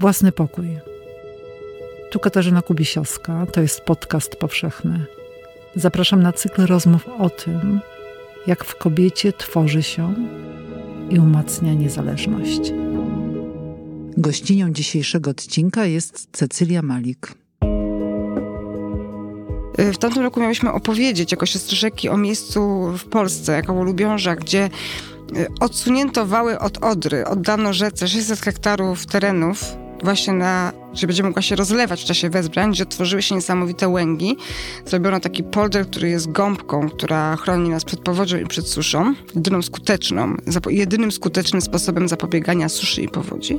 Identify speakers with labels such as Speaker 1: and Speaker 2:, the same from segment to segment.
Speaker 1: Własny pokój. Tu Katarzyna Kubisiowska, to jest podcast powszechny. Zapraszam na cykl rozmów o tym, jak w kobiecie tworzy się i umacnia niezależność. Gościnią dzisiejszego odcinka jest Cecylia Malik.
Speaker 2: W tamtym roku miałyśmy opowiedzieć jako siostry rzeki o miejscu w Polsce, jako Lubiąża, gdzie y, odsunięto wały od Odry, oddano rzece 600 hektarów terenów właśnie na że będzie mogła się rozlewać w czasie wezbrań, gdzie otworzyły się niesamowite łęgi. Zrobiono taki polder, który jest gąbką, która chroni nas przed powodzią i przed suszą. Jedyną skuteczną, jedynym skutecznym sposobem zapobiegania suszy i powodzi.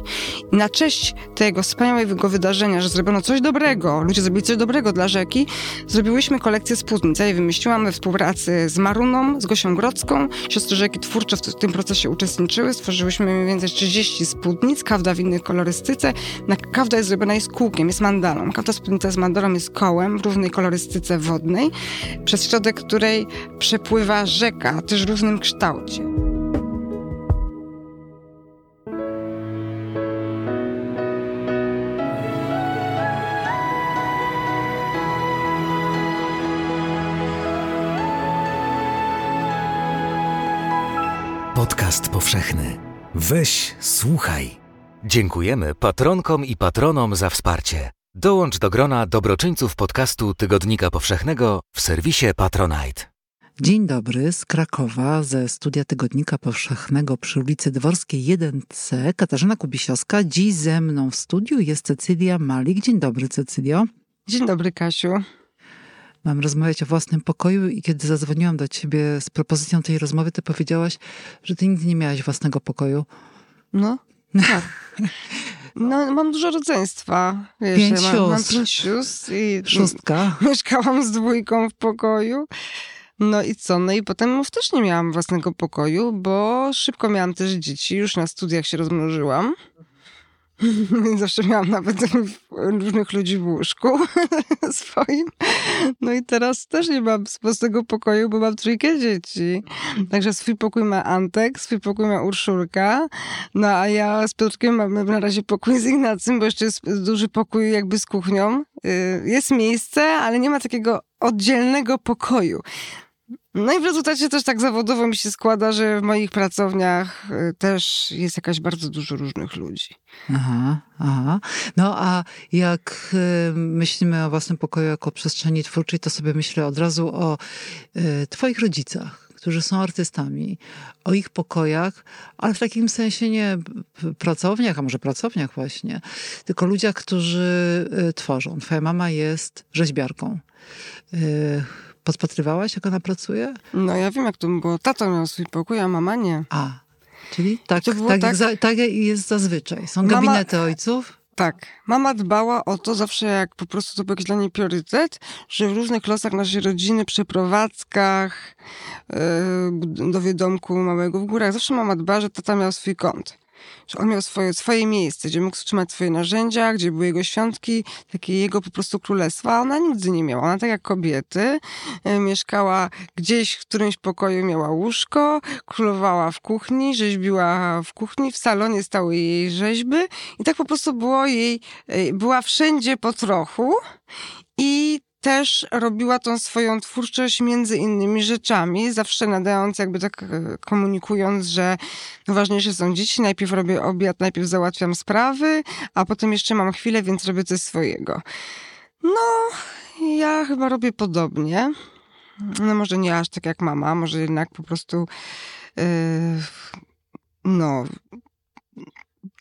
Speaker 2: I na cześć tego wspaniałego wydarzenia, że zrobiono coś dobrego, ludzie zrobili coś dobrego dla rzeki, zrobiłyśmy kolekcję spódnic. Ja je wymyśliłam we współpracy z Maruną, z Gosią Grodzką. Siostry rzeki twórcze w tym procesie uczestniczyły. Stworzyłyśmy mniej więcej 30 spódnic, kawda w innej kolorystyce. Na jest zrobiona ona jest kółkiem, jest mandalą. Każda spódnica z mandalą jest kołem w równej kolorystyce wodnej, przez środek której przepływa rzeka, też w równym kształcie.
Speaker 3: Podcast powszechny. Weź, słuchaj. Dziękujemy patronkom i patronom za wsparcie. Dołącz do grona dobroczyńców podcastu Tygodnika Powszechnego w serwisie Patronite.
Speaker 1: Dzień dobry z Krakowa, ze studia Tygodnika Powszechnego przy ulicy Dworskiej 1C. Katarzyna Kubisiowska. Dziś ze mną w studiu jest Cecylia Malik. Dzień dobry, Cecylio.
Speaker 2: Dzień dobry, Kasiu.
Speaker 1: Mam rozmawiać o własnym pokoju i kiedy zadzwoniłam do ciebie z propozycją tej rozmowy, ty powiedziałaś, że ty nigdy nie miałaś własnego pokoju.
Speaker 2: No, tak. No, mam dużo rodzeństwa.
Speaker 1: Wiesz, pięć
Speaker 2: ja
Speaker 1: mam,
Speaker 2: mam pięć sióstr i
Speaker 1: Szóstka.
Speaker 2: mieszkałam z dwójką w pokoju. No i co? No i potem też nie miałam własnego pokoju, bo szybko miałam też dzieci. Już na studiach się rozmnożyłam. Zawsze miałam nawet różnych ludzi w łóżku swoim. No i teraz też nie mam własnego pokoju, bo mam trójkę dzieci. Także swój pokój ma Antek, swój pokój ma Urszulka. No a ja z Piotrkiem mamy na razie pokój z Ignacym, bo jeszcze jest duży pokój jakby z kuchnią. Y, jest miejsce, ale nie ma takiego oddzielnego pokoju. No i w rezultacie też tak zawodowo mi się składa, że w moich pracowniach y, też jest jakaś bardzo dużo różnych ludzi.
Speaker 1: Aha, aha. No a jak y, myślimy o własnym pokoju jako przestrzeni twórczej, to sobie myślę od razu o y, twoich rodzicach którzy są artystami, o ich pokojach, ale w takim sensie nie pracowniach, a może pracowniach właśnie, tylko ludziach, którzy tworzą. Twoja mama jest rzeźbiarką Podpatrywałaś, jak ona pracuje?
Speaker 2: No ja wiem, jak to było. Tato miał swój pokój, a mama nie.
Speaker 1: A, czyli tak, tak, tak, tak... Za, tak jest zazwyczaj. Są mama... gabinety ojców?
Speaker 2: Tak. Mama dbała o to zawsze, jak po prostu to był jakiś dla niej priorytet, że w różnych losach naszej rodziny, przeprowadzkach, yy, do wiedomku małego w górach, zawsze mama dba, że tata miał swój kąt że on miał swoje, swoje miejsce, gdzie mógł trzymać swoje narzędzia, gdzie były jego świątki, takie jego po prostu królestwa. A ona nigdy nie miała. Ona tak jak kobiety e, mieszkała gdzieś w którymś pokoju, miała łóżko, królowała w kuchni, rzeźbiła w kuchni, w salonie stały jej rzeźby i tak po prostu było jej, e, była wszędzie po trochu. I też robiła tą swoją twórczość między innymi rzeczami, zawsze nadając, jakby tak e, komunikując, że ważniejsze są dzieci, najpierw robię obiad, najpierw załatwiam sprawy, a potem jeszcze mam chwilę, więc robię coś swojego. No, ja chyba robię podobnie. No może nie aż tak jak mama, może jednak po prostu yy, no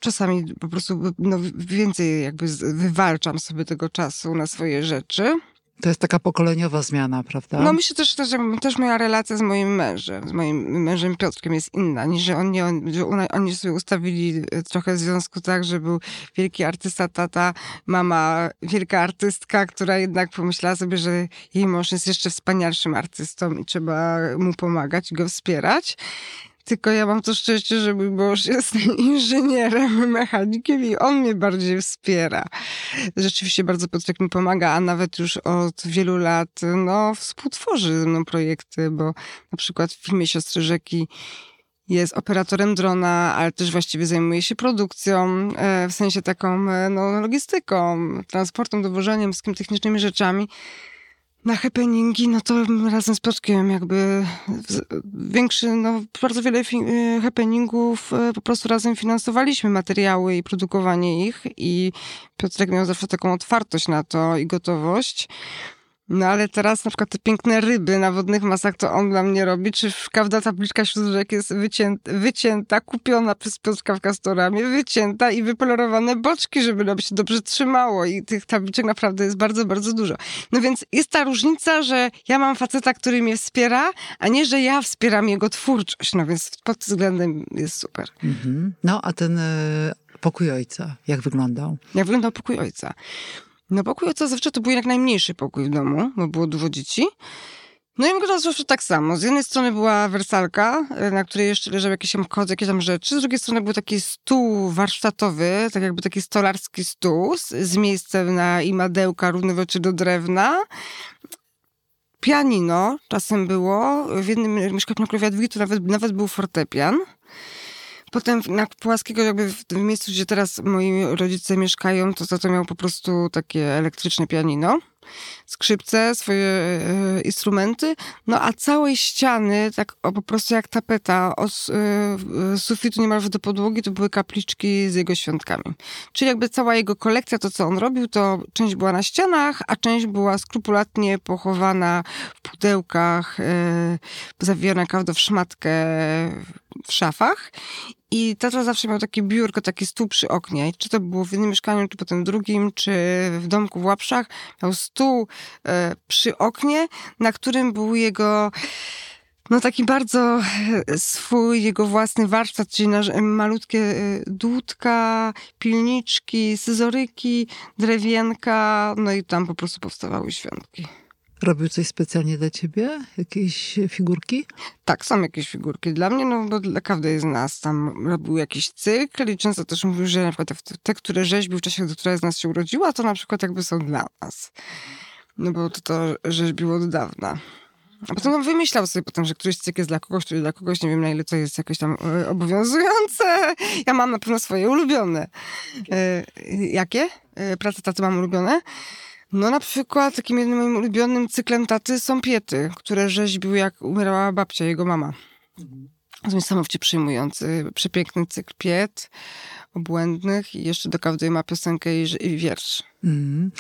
Speaker 2: czasami po prostu no, więcej jakby wywalczam sobie tego czasu na swoje rzeczy.
Speaker 1: To jest taka pokoleniowa zmiana, prawda?
Speaker 2: No myślę też, że też moja relacja z moim mężem, z moim mężem Piotrkiem jest inna, niż że oni, że oni sobie ustawili e, trochę w związku tak, że był wielki artysta, tata, mama wielka artystka, która jednak pomyślała sobie, że jej mąż jest jeszcze wspanialszym artystą i trzeba mu pomagać go wspierać. Tylko ja mam to szczęście, że mój mąż jest inżynierem, mechanikiem i on mnie bardziej wspiera. Rzeczywiście bardzo Piotrek mi pomaga, a nawet już od wielu lat no, współtworzy ze mną projekty, bo na przykład w filmie Siostry Rzeki jest operatorem drona, ale też właściwie zajmuje się produkcją, e, w sensie taką e, no, logistyką, transportem, dowożeniem, wszystkimi technicznymi rzeczami. Na happeningi, no to razem z Piotrkiem jakby większy, no bardzo wiele e, happeningów po prostu razem finansowaliśmy materiały i produkowanie ich i Piotrek miał zawsze taką otwartość na to i gotowość. No ale teraz na przykład te piękne ryby na wodnych masach to on dla mnie robi, czy każda tabliczka wśród rzek jest wycięta, wycięta, kupiona przez Piotrka w Kastoramie, wycięta i wypolerowane boczki, żeby nam się dobrze trzymało i tych tabliczek naprawdę jest bardzo, bardzo dużo. No więc jest ta różnica, że ja mam faceta, który mnie wspiera, a nie, że ja wspieram jego twórczość, no więc pod względem jest super. Mhm.
Speaker 1: No a ten e, pokój ojca, jak wyglądał?
Speaker 2: Jak wyglądał pokój ojca? No pokój ojca zawsze to był jak najmniejszy pokój w domu, bo było dużo dzieci. No i wyglądało zawsze tak samo. Z jednej strony była wersalka, e, na której jeszcze leżały jakieś tam kody, jakieś tam rzeczy. Z drugiej strony był taki stół warsztatowy, tak jakby taki stolarski stół z, z miejscem na i madełka rzeczy do drewna. Pianino czasem było. W jednym mieszkaniu Krowiatwigi to nawet, nawet był fortepian. Potem na Płaskiego, jakby w tym miejscu, gdzie teraz moi rodzice mieszkają, to za to miał po prostu takie elektryczne pianino skrzypce, swoje e, instrumenty, no a całej ściany, tak o, po prostu jak tapeta, od e, sufitu niemalże do podłogi, to były kapliczki z jego świątkami. Czyli jakby cała jego kolekcja, to co on robił, to część była na ścianach, a część była skrupulatnie pochowana w pudełkach, e, zawijana każda w szmatkę w szafach. I tata zawsze miał takie biurko, taki stół przy oknie. Czy to było w jednym mieszkaniu, czy potem drugim, czy w domku w Łapszach. Miał stół e, przy oknie, na którym był jego no taki bardzo e, swój, jego własny warsztat, czyli malutkie e, dłudka, pilniczki, scyzoryki, drewienka, no i tam po prostu powstawały świątki.
Speaker 1: Robił coś specjalnie dla ciebie? Jakieś figurki?
Speaker 2: Tak, są jakieś figurki dla mnie, no bo dla każdej z nas tam robił jakiś cykl i często też mówił, że na przykład te, które rzeźbił w czasie, gdy któraś z nas się urodziła, to na przykład jakby są dla nas. No bo to, to rzeźbił od dawna. A potem on wymyślał sobie potem, że któryś cykl jest dla kogoś, który dla kogoś, nie wiem na ile to jest jakoś tam e, obowiązujące. Ja mam na pewno swoje ulubione. E, jakie? E, prace taty mam ulubione? No na przykład takim jednym moim ulubionym cyklem taty są piety, które rzeźbił jak umierała babcia, jego mama. Mhm. To niesamowicie przyjmujący, przepiękny cykl piet, obłędnych i jeszcze do każdej ma piosenkę i, i wiersz. Mm.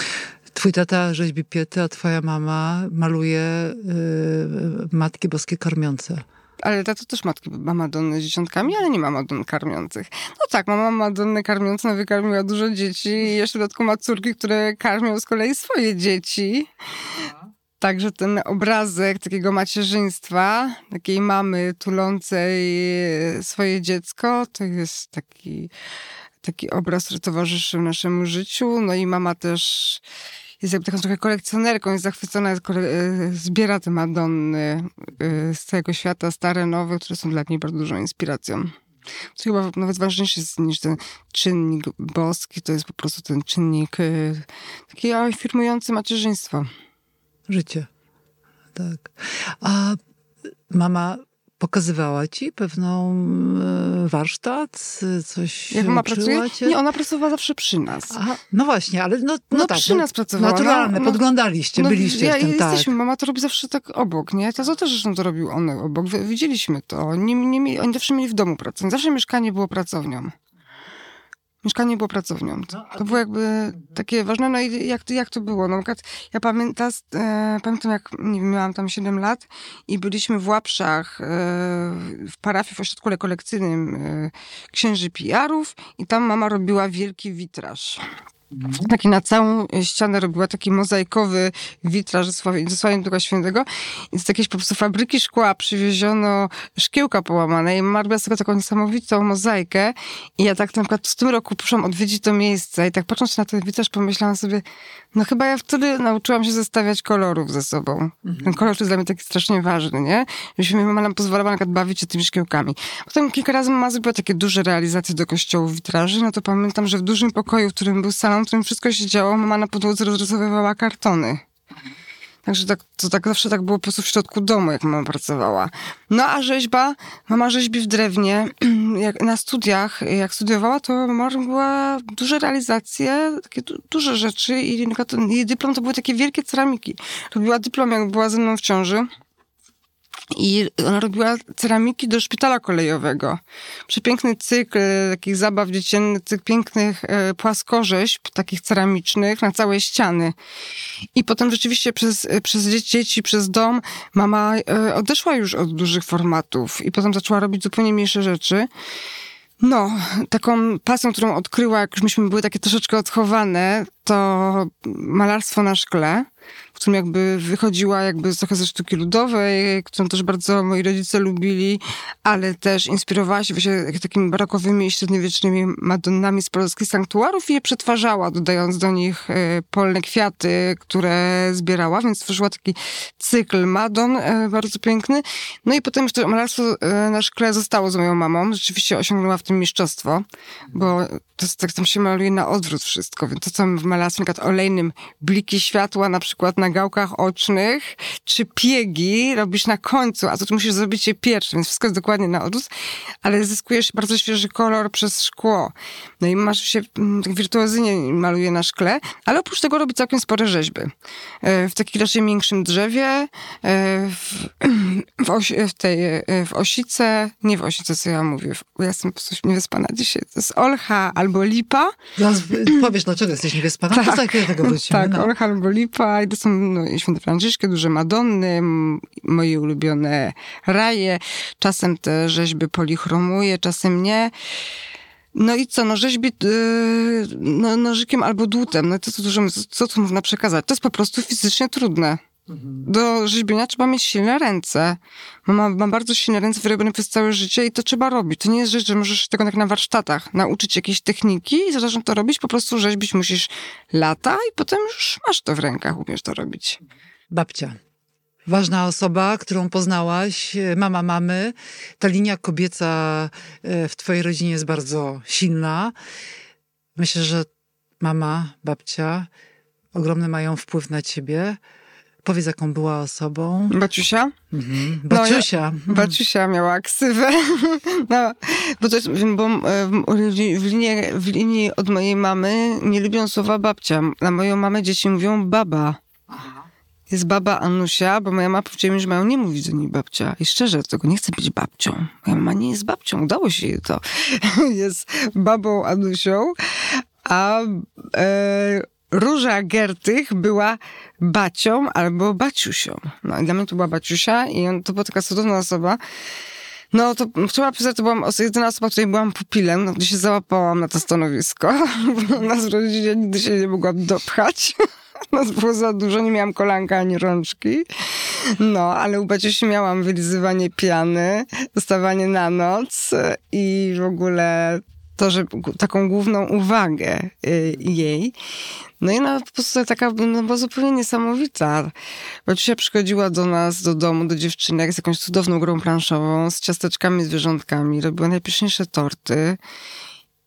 Speaker 1: Twój tata rzeźbi piety, a twoja mama maluje y, Matki Boskie karmiące
Speaker 2: ale tato też matki ma Madonny z dzieciątkami, ale nie ma Madon karmiących. No tak, mama Madonny karmiące, no wykarmiła dużo dzieci i jeszcze w dodatku ma córki, które karmią z kolei swoje dzieci. Także ten obrazek takiego macierzyństwa, takiej mamy tulącej swoje dziecko, to jest taki, taki obraz, który towarzyszy naszemu życiu. No i mama też jest jakby taką trochę kolekcjonerką, jest zachwycona, jest kole- e, zbiera te Madonny e, z całego świata, stare, nowe, które są dla niej bardzo dużą inspiracją. To chyba nawet ważniejszy jest niż ten czynnik boski, to jest po prostu ten czynnik e, taki afirmujący macierzyństwo.
Speaker 1: Życie. Tak. A mama pokazywała ci pewną e, warsztat, coś
Speaker 2: Jak mama pracuje? Cię? Nie, ona pracowała zawsze przy nas.
Speaker 1: Aha, no właśnie, ale no, no, no
Speaker 2: tak, przy no, nas pracowała.
Speaker 1: Naturalne, no, podglądaliście, no, byliście ja, w tym,
Speaker 2: tak. jesteśmy, mama to robi zawsze tak obok, nie? To też zresztą to robił on obok. Widzieliśmy to. Nie, nie, oni zawsze mieli w domu pracę. Zawsze mieszkanie było pracownią mieszkanie było pracownią. To, no, to było jakby takie ważne. No i jak, jak to było? No, ja pamiętam, e, pamiętam jak nie wiem, miałam tam 7 lat i byliśmy w Łapszach e, w parafii w ośrodku rekolekcyjnym e, księży PR-ów i tam mama robiła wielki witraż. Taki na całą ścianę robiła taki mozaikowy witraż ze Sławiem Ducha Świętego i z jakiejś po prostu fabryki szkła przywieziono szkiełka połamane i z tego taką niesamowitą mozaikę i ja tak na przykład w tym roku poszłam odwiedzić to miejsce i tak patrząc na ten witraż pomyślałam sobie, no chyba ja wtedy nauczyłam się zestawiać kolorów ze sobą. Mhm. Ten kolor jest dla mnie taki strasznie ważny, nie? Żebyśmy mama nam pozwalała na bawić się tymi szkiełkami. Potem kilka razy mama zrobiła takie duże realizacje do kościołów witraży, no to pamiętam, że w dużym pokoju, w którym był salon, w którym wszystko się działo, mama na podłodze rozrysowywała kartony. Także tak, to tak zawsze tak było po prostu w środku domu, jak mama pracowała. No a rzeźba, mama rzeźbi w drewnie. Jak na studiach, jak studiowała, to mama robiła duże realizacje, takie du duże rzeczy i jej dyplom to były takie wielkie ceramiki. Robiła dyplom, jak była ze mną w ciąży. I ona robiła ceramiki do szpitala kolejowego. Przepiękny cykl takich zabaw dziecięcych, cykl pięknych e, płaskorzeźb, takich ceramicznych na całe ściany. I potem rzeczywiście przez, przez dzieci, przez dom mama e, odeszła już od dużych formatów i potem zaczęła robić zupełnie mniejsze rzeczy. No, taką pasją, którą odkryła, jak już myśmy były takie troszeczkę odchowane, to malarstwo na szkle w którym jakby wychodziła jakby trochę ze sztuki ludowej, którą też bardzo moi rodzice lubili, ale też inspirowała się właśnie takimi barokowymi i średniowiecznymi madonnami z polskich sanktuarów i je przetwarzała, dodając do nich e, polne kwiaty, które zbierała, więc tworzyła taki cykl madon e, bardzo piękny. No i potem już malarstwo e, na szkle zostało z moją mamą. Rzeczywiście osiągnęła w tym mistrzostwo, bo to tak tam się maluje na odwrót wszystko, więc to co w malarstwie na przykład olejnym bliki światła na przykład na gałkach ocznych, czy piegi robisz na końcu, a to musisz zrobić je pierwszy, więc wszystko jest dokładnie na odwrót, ale zyskujesz bardzo świeży kolor przez szkło. No i masz się mm, tak wirtuozyjnie maluje na szkle, ale oprócz tego robi całkiem spore rzeźby. E, w takim raczej większym drzewie, e, w, w, osi, w tej, e, w osice, nie w osice, co ja mówię, ja jestem po prostu niewyspana dzisiaj, to jest olcha albo lipa.
Speaker 1: Zaraz powiesz, dlaczego jesteś niewyspana, tak, to za chwilę tego wrócimy.
Speaker 2: Tak, no. olcha albo lipa i to są no, święte Franciszki, duże Madonny, moje ulubione raje, czasem te rzeźby polichromuję, czasem nie. No i co, no rzeźbi yy, no, nożykiem albo dłutem, no to co, co tu można przekazać? To jest po prostu fizycznie trudne. Do rzeźbienia trzeba mieć silne ręce. Mam, mam bardzo silne ręce wyrobione przez całe życie i to trzeba robić. To nie jest rzecz, że możesz tego tak na warsztatach nauczyć jakiejś techniki i zaczynać to robić. Po prostu rzeźbić musisz lata i potem już masz to w rękach, umiesz to robić.
Speaker 1: Babcia. Ważna osoba, którą poznałaś, mama mamy. Ta linia kobieca e, w twojej rodzinie jest bardzo silna. Myślę, że mama, babcia ogromny mają wpływ na ciebie. Powiedz, jaką była osobą.
Speaker 2: Baciusia?
Speaker 1: Mhm. Baciusia.
Speaker 2: No, ja, Baciusia miała ksywę. No, bo jest, bo e, w linii, w linii od mojej mamy nie lubią słowa babcia. Na moją mamę dzieci mówią baba. Jest baba Anusia, bo moja mama powiedziała mi, że mają nie mówić do niej babcia. I szczerze, tego nie chcę być babcią. Moja mama nie jest babcią, udało się jej to. jest babą Anusią, a e, Róża Gertych była bacią albo baciusią. No i dla mnie to była baciusia i on, to była taka cudowna osoba. No to trzeba przyznać, to byłam jedyna osoba, której byłam pupilem, no, gdzie się załapałam na to stanowisko. Nas w rodzinie nigdy się nie mogłam dopchać. Nas było za dużo, nie miałam kolanka ani rączki. No, ale u Baciusi miałam wylizywanie piany, dostawanie na noc i w ogóle to, że taką główną uwagę y, jej. No i ona po prostu taka no, była zupełnie niesamowita. Babcia przychodziła do nas, do domu, do dziewczynek z jakąś cudowną grą planszową, z ciasteczkami, zwierzątkami. Robiła najpyszniejsze torty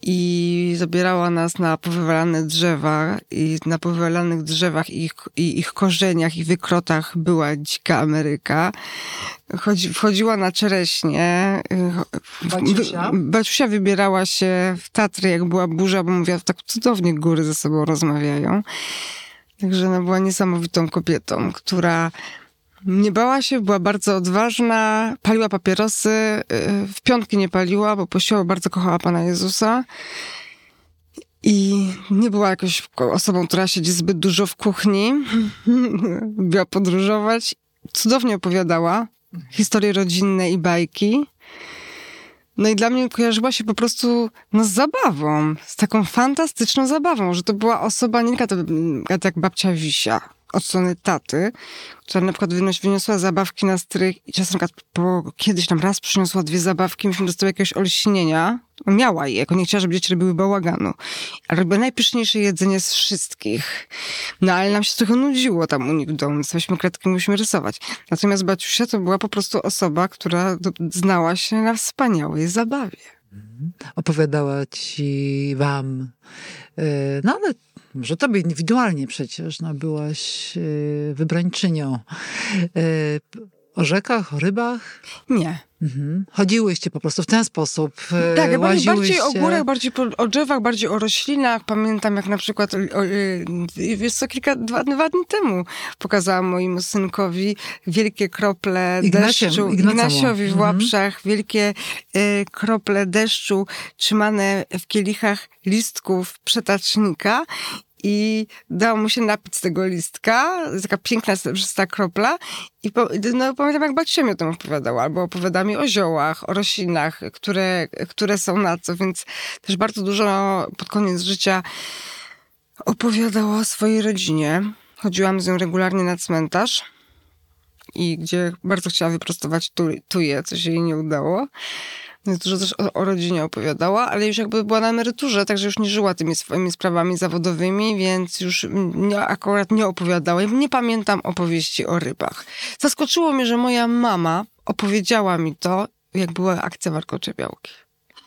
Speaker 2: i zabierała nas na powywalane drzewa i na powywalanych drzewach i ich, i ich korzeniach i wykrotach była dzika Ameryka. Chodzi, wchodziła na czereśnie.
Speaker 1: Baciusia?
Speaker 2: Baciusia wybierała się w Tatry, jak była burza, bo mówiła, tak cudownie góry ze sobą rozmawiają. Także ona była niesamowitą kobietą, która nie bała się, była bardzo odważna, paliła papierosy, y, w piątki nie paliła, bo po bardzo kochała Pana Jezusa. I nie była jakąś osobą, która siedzi zbyt dużo w kuchni. Lubiła podróżować. Cudownie opowiadała historie rodzinne i bajki. No i dla mnie kojarzyła się po prostu no, z zabawą, z taką fantastyczną zabawą, że to była osoba nie taka jak babcia Wisia, od strony taty, która na przykład wyniosła zabawki na strych i czasem na po, kiedyś nam raz przyniosła dwie zabawki, myśmy dostały jakiegoś olśnienia. Miała je, jako nie chciała, żeby dzieci robiły bałaganu. Ale robiła najpyszniejsze jedzenie z wszystkich. No ale nam się trochę nudziło tam u nich w domu, stałyśmy kredki, musimy rysować. Natomiast Baciusia to była po prostu osoba, która znała się na wspaniałej zabawie.
Speaker 1: Opowiadała ci wam, e, no ale może tobie indywidualnie przecież, no byłaś yy, wybrańczynią. O rzekach, o rybach?
Speaker 2: Nie.
Speaker 1: Mhm. Chodziłyście po prostu w ten sposób. e,
Speaker 2: Tak, bardziej, o górach, bardziej po, o drzewach, bardziej o roślinach. Pamiętam jak na przykład, o, y, wiesz co, kilka, dwa, dwa dni temu pokazałam mojemu synkowi wielkie krople
Speaker 1: Ignaciem-
Speaker 2: deszczu. Ignasiowi w
Speaker 1: Mhm.
Speaker 2: łapszach, wielkie y, krople deszczu trzymane w kielichach listków przetacznika. I dało mu się napić z tego listka, taka piękna, srebrzysta kropla. I po, no, pamiętam, jak babcia mi o tym opowiadała, albo opowiada mi o ziołach, o roślinach, które, które są na co, więc też bardzo dużo pod koniec życia opowiadała o swojej rodzinie. Chodziłam z nią regularnie na cmentarz i gdzie bardzo chciała wyprostować tu, tuje, co się jej nie udało. Dużo też o, o rodzinie opowiadała, ale już jakby była na emeryturze, także już nie żyła tymi swoimi sprawami zawodowymi, więc już nie, akurat nie opowiadała. I Nie pamiętam opowieści o rybach. Zaskoczyło mnie, że moja mama opowiedziała mi to, jak była akcja warkocze białki.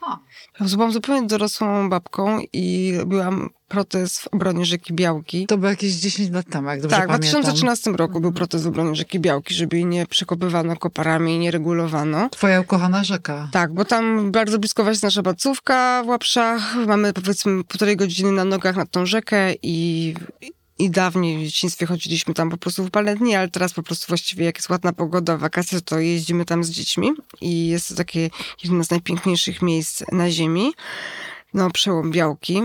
Speaker 1: Ha.
Speaker 2: Byłam zupełnie dorosłą babką i robiłam protest w obronie rzeki Białki.
Speaker 1: To było jakieś 10 lat temu, jak dobrze
Speaker 2: tak, w
Speaker 1: pamiętam.
Speaker 2: 2013 roku był protest w obronie rzeki Białki, żeby jej nie przekopywano koparami i nie regulowano.
Speaker 1: Twoja ukochana rzeka.
Speaker 2: Tak, bo tam bardzo blisko jest nasza bacówka w Łapszach. Mamy powiedzmy półtorej godziny na nogach nad tą rzekę i, i dawniej w dzieciństwie chodziliśmy tam po prostu w upalne dni, ale teraz po prostu właściwie jak jest ładna pogoda, wakacje, to jeździmy tam z dziećmi i jest to takie jedno z najpiękniejszych miejsc na ziemi. No, przełom Białki.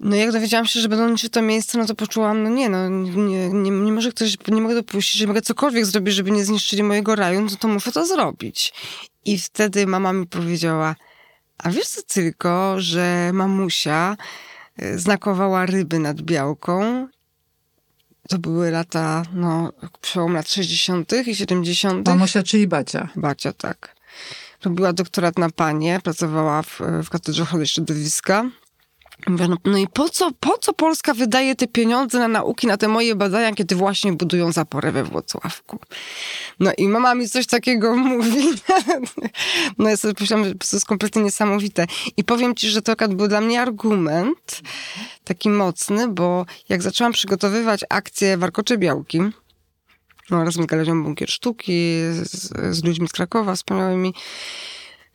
Speaker 2: No jak dowiedziałam się, że będą niszczyć to miejsce, no to poczułam, no nie, no nie, nie, nie może ktoś, nie mogę dopuścić, że mogę cokolwiek zrobić, żeby nie zniszczyli mojego raju, no to muszę to zrobić. I wtedy mama mi powiedziała, a wiesz co tylko, że mamusia y, znakowała ryby nad Białką. To były lata, no, przełom lat 60. i 70.
Speaker 1: Mamusia, czyli bacia.
Speaker 2: Bacia, tak. Robiła doktorat na panie, pracowała w, w Katedrze Ochrony Środowiska. Mówię, no, no i po co, po co Polska wydaje te pieniądze na nauki, na te moje badania, kiedy właśnie budują zaporę we Włocławku? No i mama mi coś takiego mówi. No ja sobie myślałam, że to jest kompletnie niesamowite. I powiem ci, że to akurat był dla mnie argument taki mocny, bo jak zaczęłam przygotowywać akcję Warkocze Białki, no, razem z Galerią Bunkier Sztuki, z, z ludźmi z Krakowa wspaniałymi.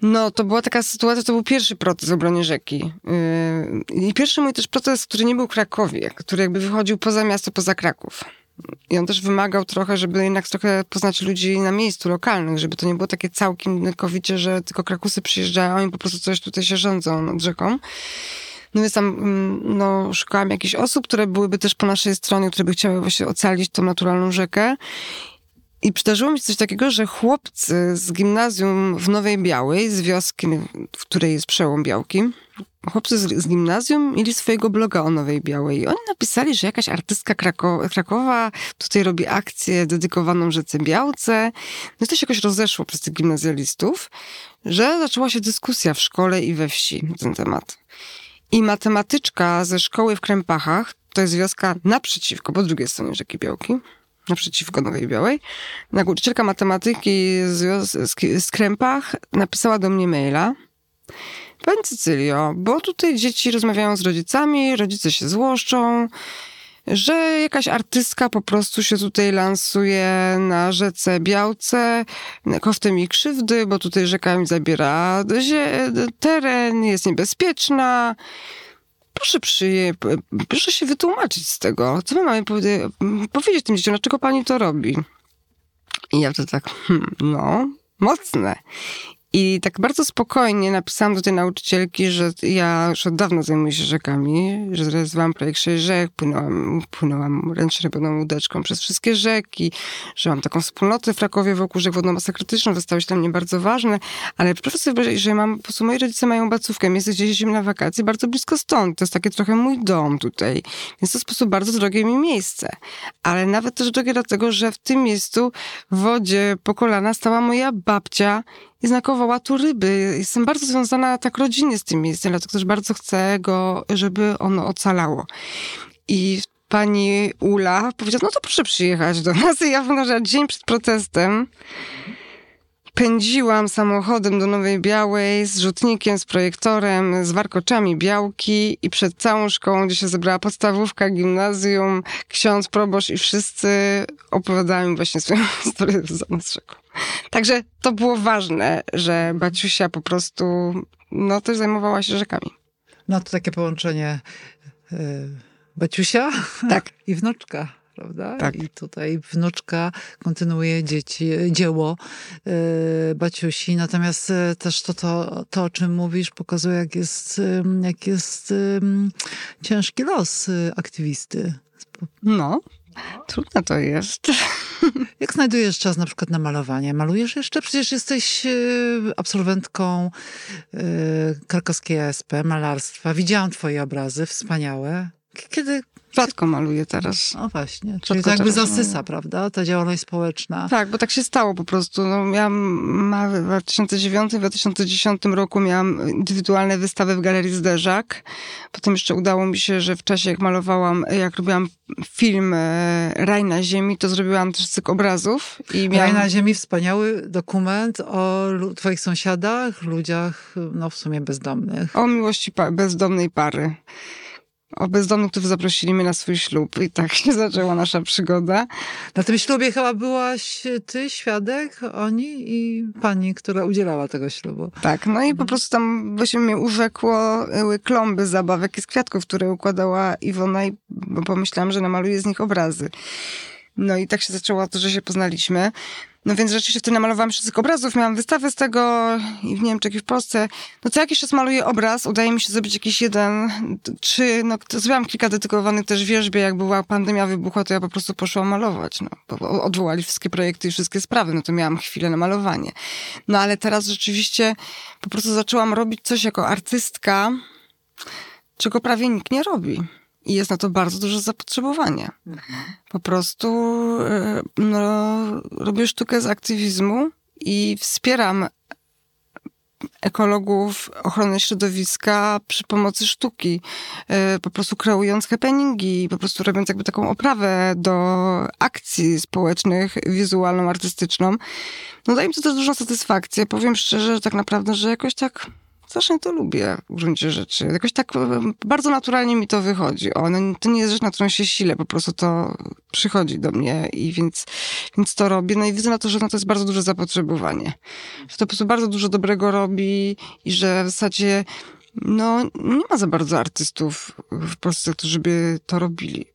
Speaker 2: No, to była taka sytuacja, to był pierwszy protest w obronie rzeki. Yy, I pierwszy mój też protest, który nie był w Krakowie, który jakby wychodził poza miasto, poza Kraków. I on też wymagał trochę, żeby jednak trochę poznać ludzi na miejscu, lokalnych, żeby to nie było takie całkiem kowicie, że tylko Krakusy przyjeżdżają i po prostu coś tutaj się rządzą nad rzeką. No więc tam mm, no, szukałam jakichś osób, które byłyby też po naszej stronie, które by chciały właśnie ocalić tą naturalną rzekę. I przydarzyło mi się coś takiego, że chłopcy z gimnazjum w Nowej Białej, z wioski, w której jest przełom Białki, chłopcy z, z gimnazjum mieli swojego bloga o Nowej Białej. I oni napisali, że jakaś artystka Krako- Krakowa tutaj robi akcję dedykowaną rzece Białce. No i to się jakoś rozeszło przez tych gimnazjalistów, że zaczęła się dyskusja w szkole i we wsi na ten temat. I matematyczka ze szkoły w Krępachach, to jest wioska naprzeciwko, po drugiej stronie rzeki Białki, naprzeciwko Nowej Białej, nauczycielka matematyki z, z, z Krępach napisała do mnie maila, Pani Cycylio, bo tutaj dzieci rozmawiają z rodzicami, rodzice się złoszczą, że jakaś artystka po prostu się tutaj lansuje na rzece Białce, kosztem mi krzywdy, bo tutaj rzeka mi zabiera teren, jest niebezpieczna. Proszę, przyje, proszę się wytłumaczyć z tego. Co my mamy powie- powiedzieć tym dzieciom, dlaczego pani to robi? I ja to tak, hmm, no, mocne. I tak bardzo spokojnie napisałam do tej nauczycielki, że ja już od dawna zajmuję się rzekami, że zrealizowałam projekt Sześć Rzek, płynęłam, płynęłam ręcznie robioną łódeczką przez wszystkie rzeki, że mam taką wspólnotę w Krakowie wokół rzek wodno-masa krytyczną, że stały się dla mnie bardzo ważne, ale proszę sobie wyobrazić, że mam, po prostu moi rodzice mają bacówkę, gdzie jeździmy na wakacje, bardzo blisko stąd, to jest takie trochę mój dom tutaj, więc to w sposób bardzo drogie mi miejsce, ale nawet też drogie dlatego, że w tym miejscu w wodzie po kolana stała moja babcia i znakowała tu ryby. Jestem bardzo związana tak rodzinnie z tym miejscem, dlatego też bardzo chcę go, żeby ono ocalało. I pani Ula powiedziała, no to proszę przyjechać do nas. I ja wyglądała dzień przed protestem. pędziłam samochodem do Nowej Białej z rzutnikiem, z projektorem, z warkoczami białki i przed całą szkołą, gdzie się zebrała podstawówka, gimnazjum, ksiądz, proboszcz i wszyscy opowiadali mi właśnie swoją historię z rzeką. Także to było ważne, że Baciusia po prostu, no też zajmowała się rzekami.
Speaker 1: No to takie połączenie y, Baciusia
Speaker 2: Tak.
Speaker 1: i wnuczka. Prawda?
Speaker 2: Tak.
Speaker 1: I tutaj wnuczka kontynuuje dzieci, dzieło y, Baciusi. Natomiast y, też to, to, to, o czym mówisz, pokazuje, jak jest, jak jest ciężki los y, aktywisty.
Speaker 2: No, trudne to jest.
Speaker 1: Jak znajdujesz czas na przykład na malowanie? Malujesz jeszcze? Przecież jesteś y, absolwentką y, krakowskiej ASP, malarstwa. Widziałam twoje obrazy, wspaniałe. Kiedy?
Speaker 2: Rzadko maluję teraz.
Speaker 1: O właśnie, czyli
Speaker 2: Rzadko
Speaker 1: to jakby zasysa,
Speaker 2: maluję.
Speaker 1: prawda? Ta działalność społeczna.
Speaker 2: Tak, bo tak się stało po prostu. No, miałam w 2009-2010 roku miałam indywidualne wystawy w Galerii Zderzak. Potem jeszcze udało mi się, że w czasie jak malowałam, jak robiłam film e, Raj na ziemi, to zrobiłam też cykl obrazów. I
Speaker 1: Raj
Speaker 2: miałam...
Speaker 1: na ziemi, wspaniały dokument o twoich sąsiadach, ludziach, no w sumie bezdomnych.
Speaker 2: O miłości pa- bezdomnej pary. O bezdomnych, którzy zaprosili mnie na swój ślub. I tak się zaczęła nasza przygoda.
Speaker 1: Na tym ślubie chyba byłaś ty, świadek, oni i pani, która udzielała tego ślubu.
Speaker 2: Tak, no i po prostu tam właśnie mnie urzekło y, klomby zabawek i z kwiatków, które układała Iwona i pomyślałam, że namaluję z nich obrazy. No i tak się zaczęło to, że się poznaliśmy. No więc rzeczywiście wtedy namalowałam tych obrazów, miałam wystawę z tego i w Niemczech i w Polsce. No co jakiś czas maluję obraz, udaje mi się zrobić jakiś jeden, trzy, no zrobiłam kilka dedykowanych też wierzbie, jak była pandemia wybuchła, to ja po prostu poszłam malować, no. Odwołali wszystkie projekty i wszystkie sprawy, no to miałam chwilę na malowanie. No ale teraz rzeczywiście po prostu zaczęłam robić coś jako artystka, czego prawie nikt nie robi. I jest na to bardzo duże zapotrzebowanie. Po prostu e, no, robię sztukę z aktywizmu i wspieram ekologów, ochronę środowiska przy pomocy sztuki. E, Po prostu kreując happeningi, po prostu robiąc jakby taką oprawę do akcji społecznych, wizualną, artystyczną. No daje mi to też dużą satysfakcję. Powiem szczerze, że tak naprawdę, że jakoś tak strasznie to lubię w gruncie rzeczy. Jakoś tak bardzo naturalnie mi to wychodzi. O, to nie jest rzecz, na którą się silę, po prostu to przychodzi do mnie i więc, więc to robię. No i widzę na to, że na to jest bardzo duże zapotrzebowanie. Że to po prostu bardzo dużo dobrego robi i że w zasadzie no, nie ma za bardzo artystów w Polsce, którzy by to robili.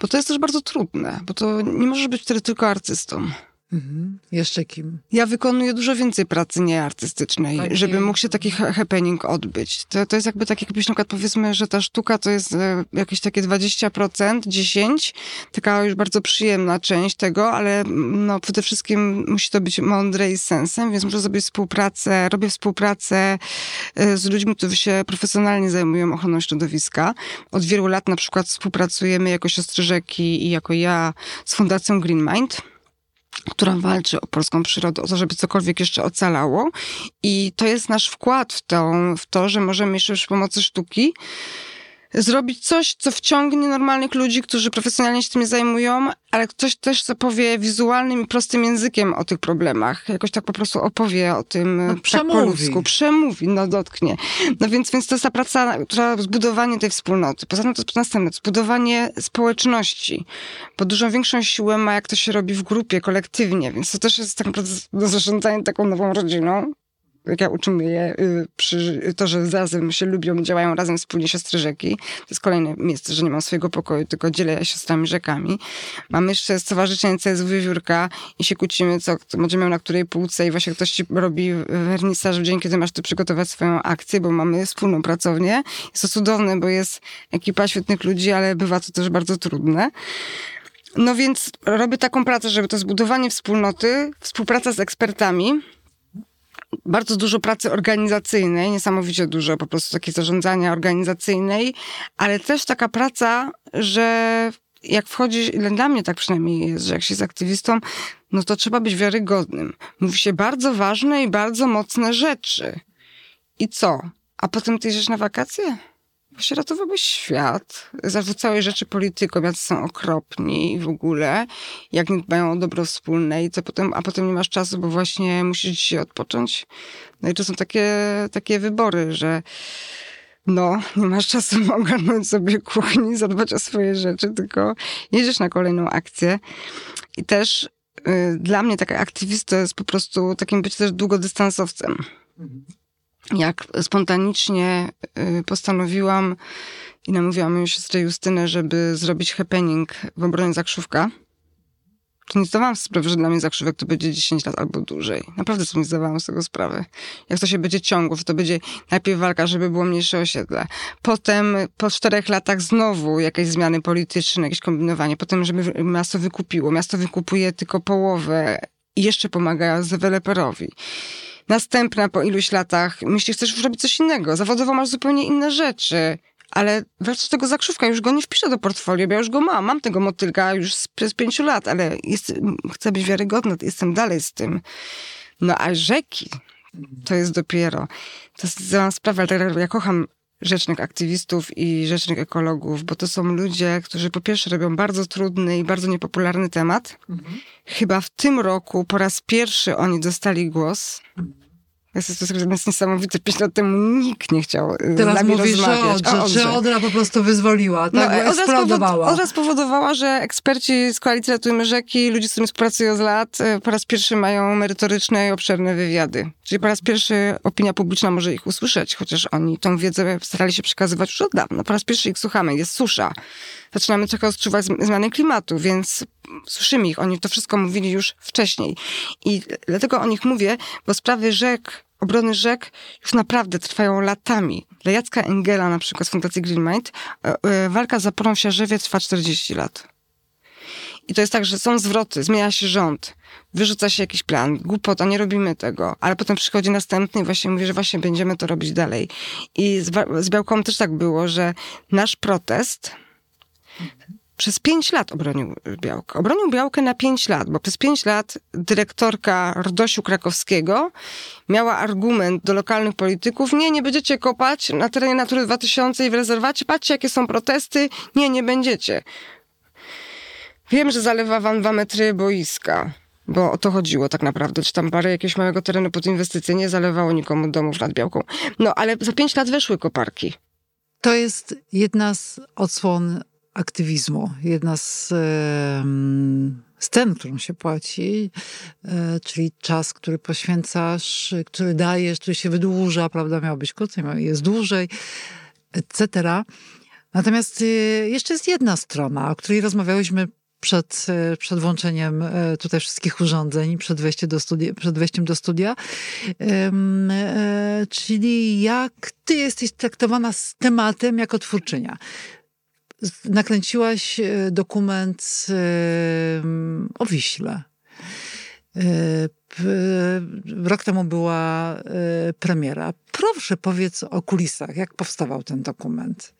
Speaker 2: Bo to jest też bardzo trudne, bo to nie możesz być wtedy tylko artystą.
Speaker 1: Mhm. Jeszcze kim?
Speaker 2: Ja wykonuję dużo więcej pracy nieartystycznej,
Speaker 1: Takiej-
Speaker 2: żeby mógł się taki ha- happening odbyć. To, to jest jakby tak, jakbyś na przykład powiedzmy, że ta sztuka to jest e, jakieś takie 20%, 10%, taka już bardzo przyjemna część tego, ale no przede wszystkim musi to być mądre i z sensem, więc muszę zrobić współpracę, robię współpracę e, z ludźmi, którzy się profesjonalnie zajmują ochroną środowiska. Od wielu lat na przykład współpracujemy jako siostry rzeki i jako ja z Fundacją Green Mind która walczy o polską przyrodę, o to, żeby cokolwiek jeszcze ocalało. I to jest nasz wkład w to, w to że możemy jeszcze przy pomocy sztuki zrobić coś, co wciągnie normalnych ludzi, którzy profesjonalnie się tym zajmują, ale coś też, co powie wizualnym i prostym językiem o tych problemach. Jakoś tak po prostu opowie o tym
Speaker 1: No,
Speaker 2: tak
Speaker 1: przemówi.
Speaker 2: po ludzku. Przemówi, no dotknie. No więc, więc to jest ta praca, która, zbudowanie tej wspólnoty. Poza tym to jest następne, zbudowanie społeczności. Bo dużo większą siłę ma, jak to się robi w grupie, kolektywnie, więc to też jest tak naprawdę do zarządzania taką nową rodziną. Jak ja uczymy je przy to, że razem się lubią, działają razem wspólnie siostry rzeki. To jest kolejne miejsce, że nie mam swojego pokoju, tylko dzielę siostrami rzekami. Mamy jeszcze stowarzyszenie CS Wiewiórka i się kłócimy, co będzie miał na której półce i właśnie ktoś ci robi wernisaż w dzień, kiedy masz ty przygotować swoją akcję, bo mamy wspólną pracownię. Jest to cudowne, bo jest ekipa świetnych ludzi, ale bywa to też bardzo trudne. No więc robię taką pracę, żeby to zbudowanie wspólnoty, współpraca z ekspertami, bardzo dużo pracy organizacyjnej, niesamowicie dużo po prostu takiej zarządzania organizacyjnej, ale też taka praca, że jak wchodzi, dla mnie tak przynajmniej jest, że jak się jest aktywistą, no to trzeba być wiarygodnym. Mówi się bardzo ważne i bardzo mocne rzeczy. I co? A potem ty idziesz na wakacje? Właśnie ratowałbyś świat, zarzucałeś rzeczy politykom, jacy są okropni w ogóle, jak nie dbają o dobro wspólne i co potem, a potem nie masz czasu, bo właśnie musisz dzisiaj odpocząć. No i to są takie, takie wybory, że no, nie masz czasu ogarnąć sobie kuchni, zadbać o swoje rzeczy, tylko jedziesz na kolejną akcję. I też y, dla mnie taka aktywista jest po prostu takim być też długodystansowcem. Jak spontanicznie y, postanowiłam i namówiłam moją siostrę Justynę, żeby zrobić happening w obronie Zakrzówka, to nie zdawałam sobie sprawy, że dla mnie zakrzywek to będzie 10 lat albo dłużej. Naprawdę sobie nie zdawałam z tego sprawy. Jak to się będzie ciągło, to będzie najpierw walka, żeby było mniejsze osiedle. Potem po czterech latach znowu jakieś zmiany polityczne, jakieś kombinowanie. Potem, żeby miasto wykupiło. Miasto wykupuje tylko połowę i jeszcze pomaga deweloperowi. Następna po iluś latach, myślisz, chcesz robić coś innego. Zawodowo masz zupełnie inne rzeczy ale wracam do tego zakrzówka, już go nie wpiszę do portfolio, bo ja już go mam, mam tego motylka już przez pięciu lat, ale jest, chcę być wiarygodna, jestem dalej z tym. No a rzeki, to jest dopiero, to jest cała sprawa, ale ja kocham rzecznych aktywistów i rzecznych ekologów, bo to są ludzie, którzy po pierwsze robią bardzo trudny i bardzo niepopularny temat. Mhm. Chyba w tym roku po raz pierwszy oni dostali głos. Jest to jest niesamowite. Pięć lat temu nikt nie chciał y, Teraz z nami mówisz, rozmawiać.
Speaker 1: Że, Odrze, że Odra po prostu wyzwoliła, tak? No, eksplodowała.
Speaker 2: Odra spowodowała, że eksperci z Koalicji Ratujmy Rzeki, ludzie, z którymi współpracują z lat, y, po raz pierwszy mają merytoryczne i obszerne wywiady. Czyli po raz pierwszy opinia publiczna może ich usłyszeć, chociaż oni tą wiedzę starali się przekazywać już od dawna. Po raz pierwszy ich słuchamy. Jest susza zaczynamy trochę odczuwać zmiany klimatu, więc słyszymy ich. Oni to wszystko mówili już wcześniej. I dlatego o nich mówię, bo sprawy rzek, obrony rzek już naprawdę trwają latami. Dla Jacka Engela na przykład z Fundacji Green Mind e, e, walka z zaporą w Siarzewie trwa 40 lat. I to jest tak, że są zwroty, zmienia się rząd, wyrzuca się jakiś plan, głupota, nie robimy tego, ale potem przychodzi następny i właśnie mówi, że właśnie będziemy to robić dalej. I z, z Białką też tak było, że nasz protest przez pięć lat obronił Białkę. Obronił Białkę na pięć lat, bo przez pięć lat dyrektorka Rdosiu Krakowskiego miała argument do lokalnych polityków, nie, nie będziecie kopać na terenie Natury 2000 i w rezerwacie, patrzcie jakie są protesty, nie, nie będziecie. Wiem, że zalewa wam dwa metry boiska, bo o to chodziło tak naprawdę, czy tam parę jakiegoś małego terenu pod inwestycje nie zalewało nikomu domów nad Białką. No, ale za pięć lat weszły koparki.
Speaker 1: To jest jedna z odsłon aktywizmu, jedna z scen, którą się płaci, e, czyli czas, który poświęcasz, który dajesz, który się wydłuża, prawda, miał być krócej, jest dłużej, etc. Natomiast y, jeszcze jest jedna strona, o której rozmawiałyśmy przed, e, przed włączeniem e, tutaj wszystkich urządzeń, przed, wejście do studia, przed wejściem do studia, czyli jak ty jesteś traktowana z tematem jako twórczynia nakręciłaś e, dokument o Wiśle. E, rok temu była e, premiera. Proszę powiedz o kulisach, jak powstawał ten dokument.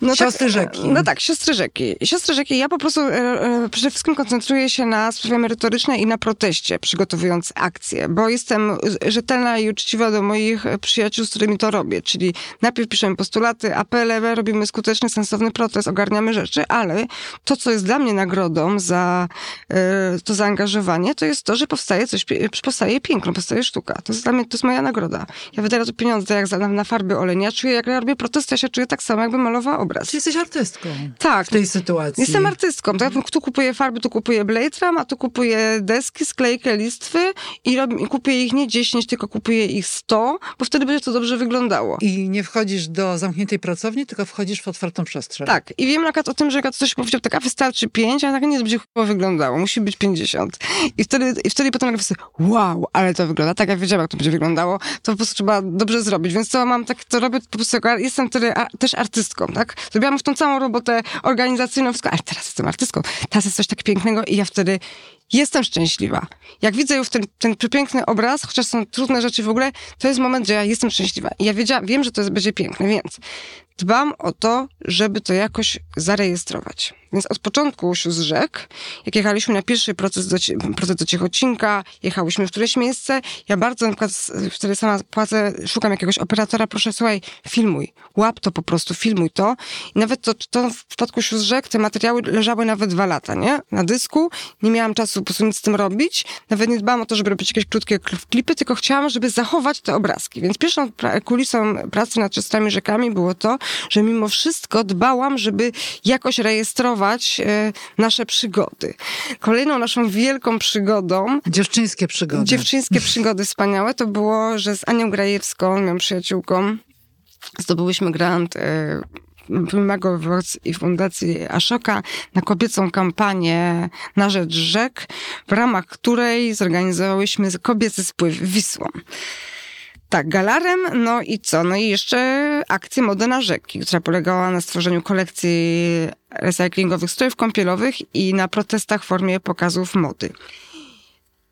Speaker 1: No siostry tak, rzeki.
Speaker 2: No tak, siostry rzeki. Siostry rzeki, ja po prostu e, e, przede wszystkim koncentruję się na sprawie merytorycznej i na proteście, przygotowując akcję, bo jestem rzetelna i uczciwa do moich przyjaciół, z którymi to robię. Czyli najpierw piszemy postulaty, apele, robimy skuteczny, sensowny protest, ogarniamy rzeczy, ale to, co jest dla mnie nagrodą za e, to zaangażowanie, to jest to, że powstaje coś, powstaje piękno, powstaje sztuka. To jest dla mnie, to jest moja nagroda. Ja wydaję to pieniądze jak na, na farby olej. Ja czuję, jak ja robię protest, ja się czuję tak samo, jakby malowała obraz.
Speaker 1: Czy jesteś artystką?
Speaker 2: Tak.
Speaker 1: W tej sytuacji.
Speaker 2: Jestem artystką. Tak? Tu kupuję farby, tu kupuję blade ram, a tu kupuję deski, sklejkę, listwy i, robię, i kupuję ich nie 10, tylko kupuję ich 100, bo wtedy będzie to dobrze wyglądało.
Speaker 1: I nie wchodzisz do zamkniętej pracowni, tylko wchodzisz w otwartą przestrzeń.
Speaker 2: Tak. I wiem na o tym, że jak ktoś powiedział, tak, a wystarczy 5, a tak nie będzie chyba wyglądało. Musi być 50. I wtedy, i wtedy potem nagle sobie, wow, ale to wygląda. Tak, jak wiedziałam, jak to będzie wyglądało, to po prostu trzeba dobrze zrobić. Więc to mam tak, to robię po prostu, jestem wtedy też artystką, tak? Zrobiłam już tą całą robotę organizacyjną, wszystko, ale teraz jestem artystką, teraz jest coś tak pięknego i ja wtedy jestem szczęśliwa. Jak widzę już ten, ten przepiękny obraz, chociaż są trudne rzeczy w ogóle, to jest moment, że ja jestem szczęśliwa. I ja wiem, że to jest, będzie piękne, więc dbam o to, żeby to jakoś zarejestrować. Więc od początku z rzek, jak jechaliśmy na pierwszy proces do, proces do Ciechocinka, jechałyśmy w któreś miejsce, ja bardzo na przykład wtedy sama płacę, szukam jakiegoś operatora, proszę słuchaj, filmuj, łap to po prostu, filmuj to. I nawet to, to w przypadku z rzek, te materiały leżały nawet dwa lata, nie? Na dysku, nie miałam czasu po prostu nic z tym robić, nawet nie dbałam o to, żeby robić jakieś krótkie klipy, tylko chciałam, żeby zachować te obrazki. Więc pierwszą kulisą pracy nad czystami rzekami było to, że mimo wszystko dbałam, żeby jakoś rejestrować e, nasze przygody. Kolejną naszą wielką przygodą...
Speaker 1: Dziewczyńskie przygody.
Speaker 2: Dziewczyńskie przygody wspaniałe to było, że z Anią Grajewską, moją przyjaciółką, zdobyłyśmy grant e, Primago i Fundacji Ashoka na kobiecą kampanię na rzecz rzek, w ramach której zorganizowałyśmy kobiecy spływ Wisłą. Tak, galarem, no i co? No i jeszcze akcję Mody na rzeki, która polegała na stworzeniu kolekcji recyklingowych strojów kąpielowych i na protestach w formie pokazów mody.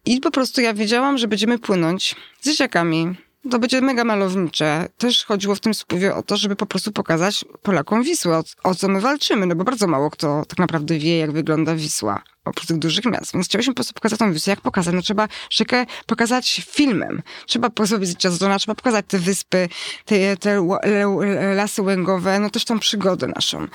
Speaker 2: I po prostu ja wiedziałam, że będziemy płynąć z dzieciakami. To będzie mega malownicze. Też chodziło w tym spływie o to, żeby po prostu pokazać Polakom Wisłę, o, o co my walczymy, no bo bardzo mało kto tak naprawdę wie, jak wygląda Wisła oprócz tych dużych miast. Więc chcieliśmy po prostu pokazać tą wyspę. Jak pokazać? No trzeba rzekę pokazać filmem. Trzeba zrobić Jazzona, trzeba pokazać te wyspy, te, te lasy łęgowe, no też tą przygodę naszą.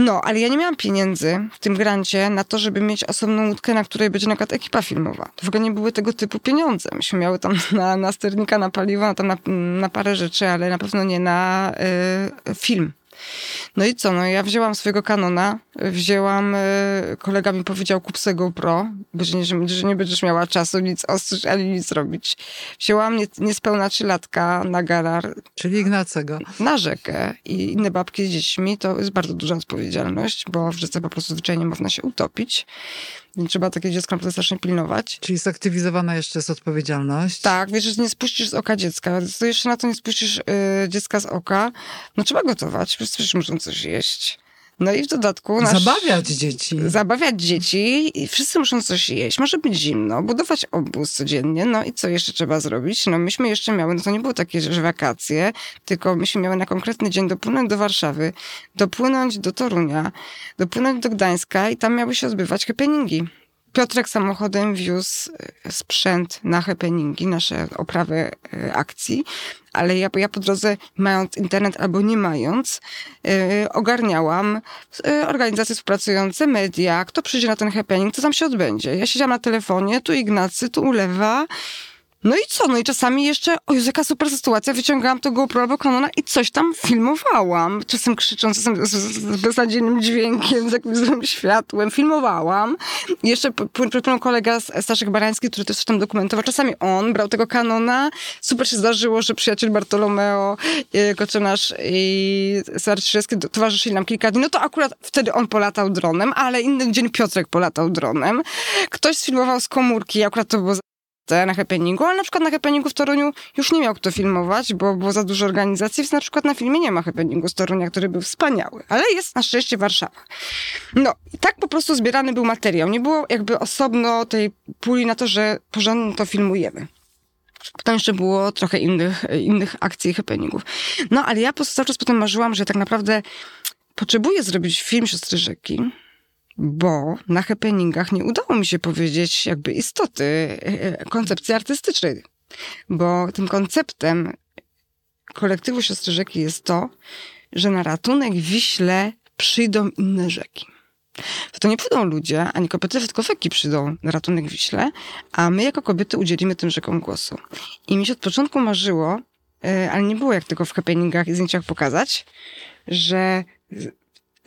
Speaker 2: No, ale ja nie miałam pieniędzy w tym grancie na to, żeby mieć osobną łódkę, na której będzie na przykład ekipa filmowa. To w ogóle nie były tego typu pieniądze. Myśmy miały tam na, na sternika, na paliwo, tam na, na parę rzeczy, ale na pewno nie na y, film. No i co, no ja wzięłam swojego kanona, wzięłam, e, kolega mi powiedział kup sobie GoPro, bo że nie, że nie będziesz miała czasu nic ostrzyć, ani nic robić. Wzięłam nie, niespełna trzylatka na galar.
Speaker 1: Czyli Ignacego.
Speaker 2: Na rzekę i inne babki z dziećmi, to jest bardzo duża odpowiedzialność, bo w rzece po prostu zwyczajnie można się utopić. Trzeba takie dziecko naprawdę strasznie pilnować.
Speaker 1: Czyli zaktywizowana jeszcze jest odpowiedzialność.
Speaker 2: Tak, wiesz, że nie spuścisz z oka dziecka. To jeszcze na to nie spuścisz y, dziecka z oka. No trzeba gotować, przecież muszą coś jeść. No i w dodatku...
Speaker 1: Nasz... Zabawiać dzieci.
Speaker 2: Zabawiać dzieci i wszyscy muszą coś jeść. Może być zimno, budować obóz codziennie. No i co jeszcze trzeba zrobić? No myśmy jeszcze miały, no to nie było takie, że wakacje, tylko myśmy miały na konkretny dzień dopłynąć do Warszawy, dopłynąć do Torunia, dopłynąć do Gdańska i tam miały się odbywać happeningi. Piotrek samochodem wiózł e, sprzęt na happeningi, nasze oprawy e, akcji, ale ja, ja po drodze, mając internet albo nie mając, yy, ogarniałam organizacje współpracujące, media, kto przyjdzie na ten happening, co tam się odbędzie. Ja siedziałam na telefonie, tu Ignacy, tu Ulewa, no i co? No i czasami jeszcze, o Jezu, jaka super sytuacja, wyciągałam to GoPro albo Canona i coś tam filmowałam. Czasem krzycząc, czasem z, z beznadziejnym dźwiękiem, z jakimś złym światłem. Filmowałam. I jeszcze przypomniał kolega Staszek Barański, który też tam dokumentował. Czasami on brał tego Canona. Super się zdarzyło, że przyjaciel Bartolomeo, e, Koczynasz i Sarczyszewski towarzyszyli nam kilka dni. No to akurat wtedy on polatał dronem, ale inny dzień Piotrek polatał dronem. Ktoś sfilmował z komórki, akurat to było na happeningu, ale na przykład na happeningu w Toruniu już nie miał kto filmować, bo było za dużo organizacji, więc na przykład na filmie nie ma happeningu z Torunia, który był wspaniały, ale jest na szczęście Warszawa. No i tak po prostu zbierany był materiał. Nie było jakby osobno tej puli na to, że porządnie to filmujemy. Potem jeszcze było trochę innych, innych akcji i happeningów. No ale ja po prostu cały czas potem marzyłam, że tak naprawdę potrzebuję zrobić film Siostry Rzeki, bo na happeningach nie udało mi się powiedzieć jakby istoty e, koncepcji artystycznej. Bo tym konceptem kolektywu Siostry Rzeki jest to, że na ratunek Wiśle przyjdą inne rzeki. To nie pójdą ludzie, ani kobiety, tylko rzeki przyjdą na ratunek Wiśle, a my jako kobiety udzielimy tym rzekom głosu. I mi się od początku marzyło, e, ale nie było jak tego w happeningach i zdjęciach pokazać, że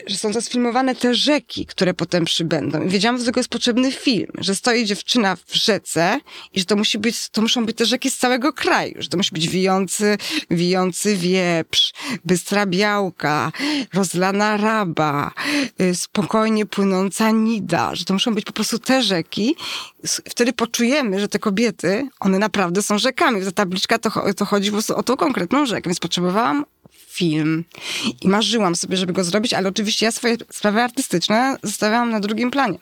Speaker 2: że są zasfilmowane te rzeki, które potem przybędą. I wiedziałam, że do tego jest potrzebny film, że stoi dziewczyna w rzece i że to musi być, to muszą być te rzeki z całego kraju, że to musi być wijący, wijący wieprz, bystra białka, rozlana raba, y, spokojnie płynąca nida, że to muszą być po prostu te rzeki. Wtedy poczujemy, że te kobiety, one naprawdę są rzekami. Ta tabliczka to, to chodzi po prostu o tą konkretną rzekę, więc potrzebowałam film. I marzyłam sobie, żeby go zrobić, ale oczywiście ja swoje sprawy artystyczne zostawiałam na drugim planie.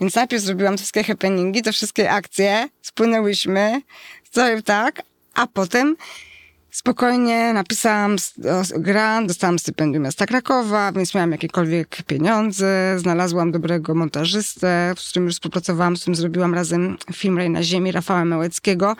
Speaker 2: Więc najpierw zrobiłam te wszystkie happeningi, te wszystkie akcje, spłynęłyśmy, cały tak, a potem spokojnie napisałam grant, dostałam stypendium miasta Krakowa, więc miałam jakiekolwiek pieniądze, znalazłam dobrego montażystę, z którym już współpracowałam, z którym zrobiłam razem film Rej na ziemi Rafała Małeckiego,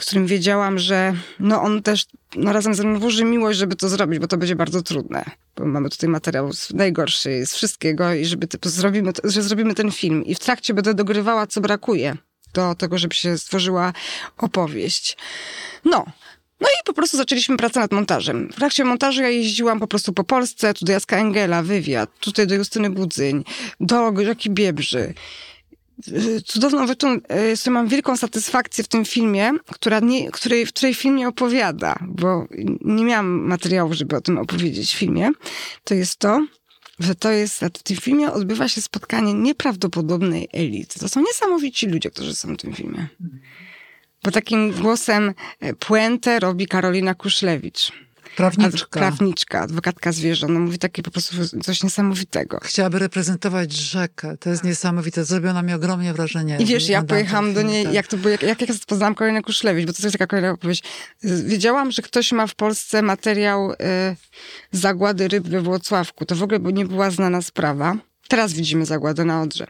Speaker 2: którym wiedziałam, że no on też no razem ze mną włoży miłość, żeby to zrobić, bo to będzie bardzo trudne. Bo mamy tutaj materiał najgorszy z wszystkiego i żeby to, zrobimy, że zrobimy ten film. I w trakcie będę dogrywała, co brakuje do tego, żeby się stworzyła opowieść. No, no i po prostu zaczęliśmy pracę nad montażem. W trakcie montażu ja jeździłam po prostu po Polsce, tu do Jaska Engela, wywiad, tutaj do Justyny Budzyń, do Rzeki Biebrzy. Cudowną rzeczą, że mam wielką satysfakcję w tym filmie, która nie, której, w której film nie opowiada, bo nie miałam materiału, żeby o tym opowiedzieć w filmie, to jest to, że to jest, w tym filmie odbywa się spotkanie nieprawdopodobnej elity. To są niesamowici ludzie, którzy są w tym filmie. Bo takim głosem e, puentę robi Karolina Kuszlewicz.
Speaker 1: Prawniczka.
Speaker 2: Prawniczka, adwokatka zwierząt. No mówi takie po prostu coś niesamowitego.
Speaker 1: Chciałaby reprezentować rzekę. To jest niesamowite. Zrobiło na mnie ogromnie wrażenie.
Speaker 2: I wiesz, ja pojechałam do niej, tak. jak to było, jak, jak ja poznałam Karolinę Kuszlewicz, bo to jest taka kolejna opowieść. Wiedziałam, że ktoś ma w Polsce materiał y, zagłady ryb we Włocławku. To w ogóle nie była znana sprawa. Teraz widzimy zagładę na Odrze.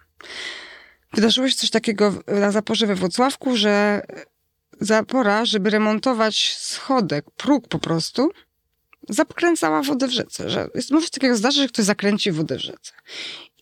Speaker 2: Wydarzyło się coś takiego na zaporze we Włocławku, że zapora, żeby remontować schodek, próg po prostu, zakręcała wodę w rzece. Że jest, może takiego zdarzy, że ktoś zakręci wodę w rzece.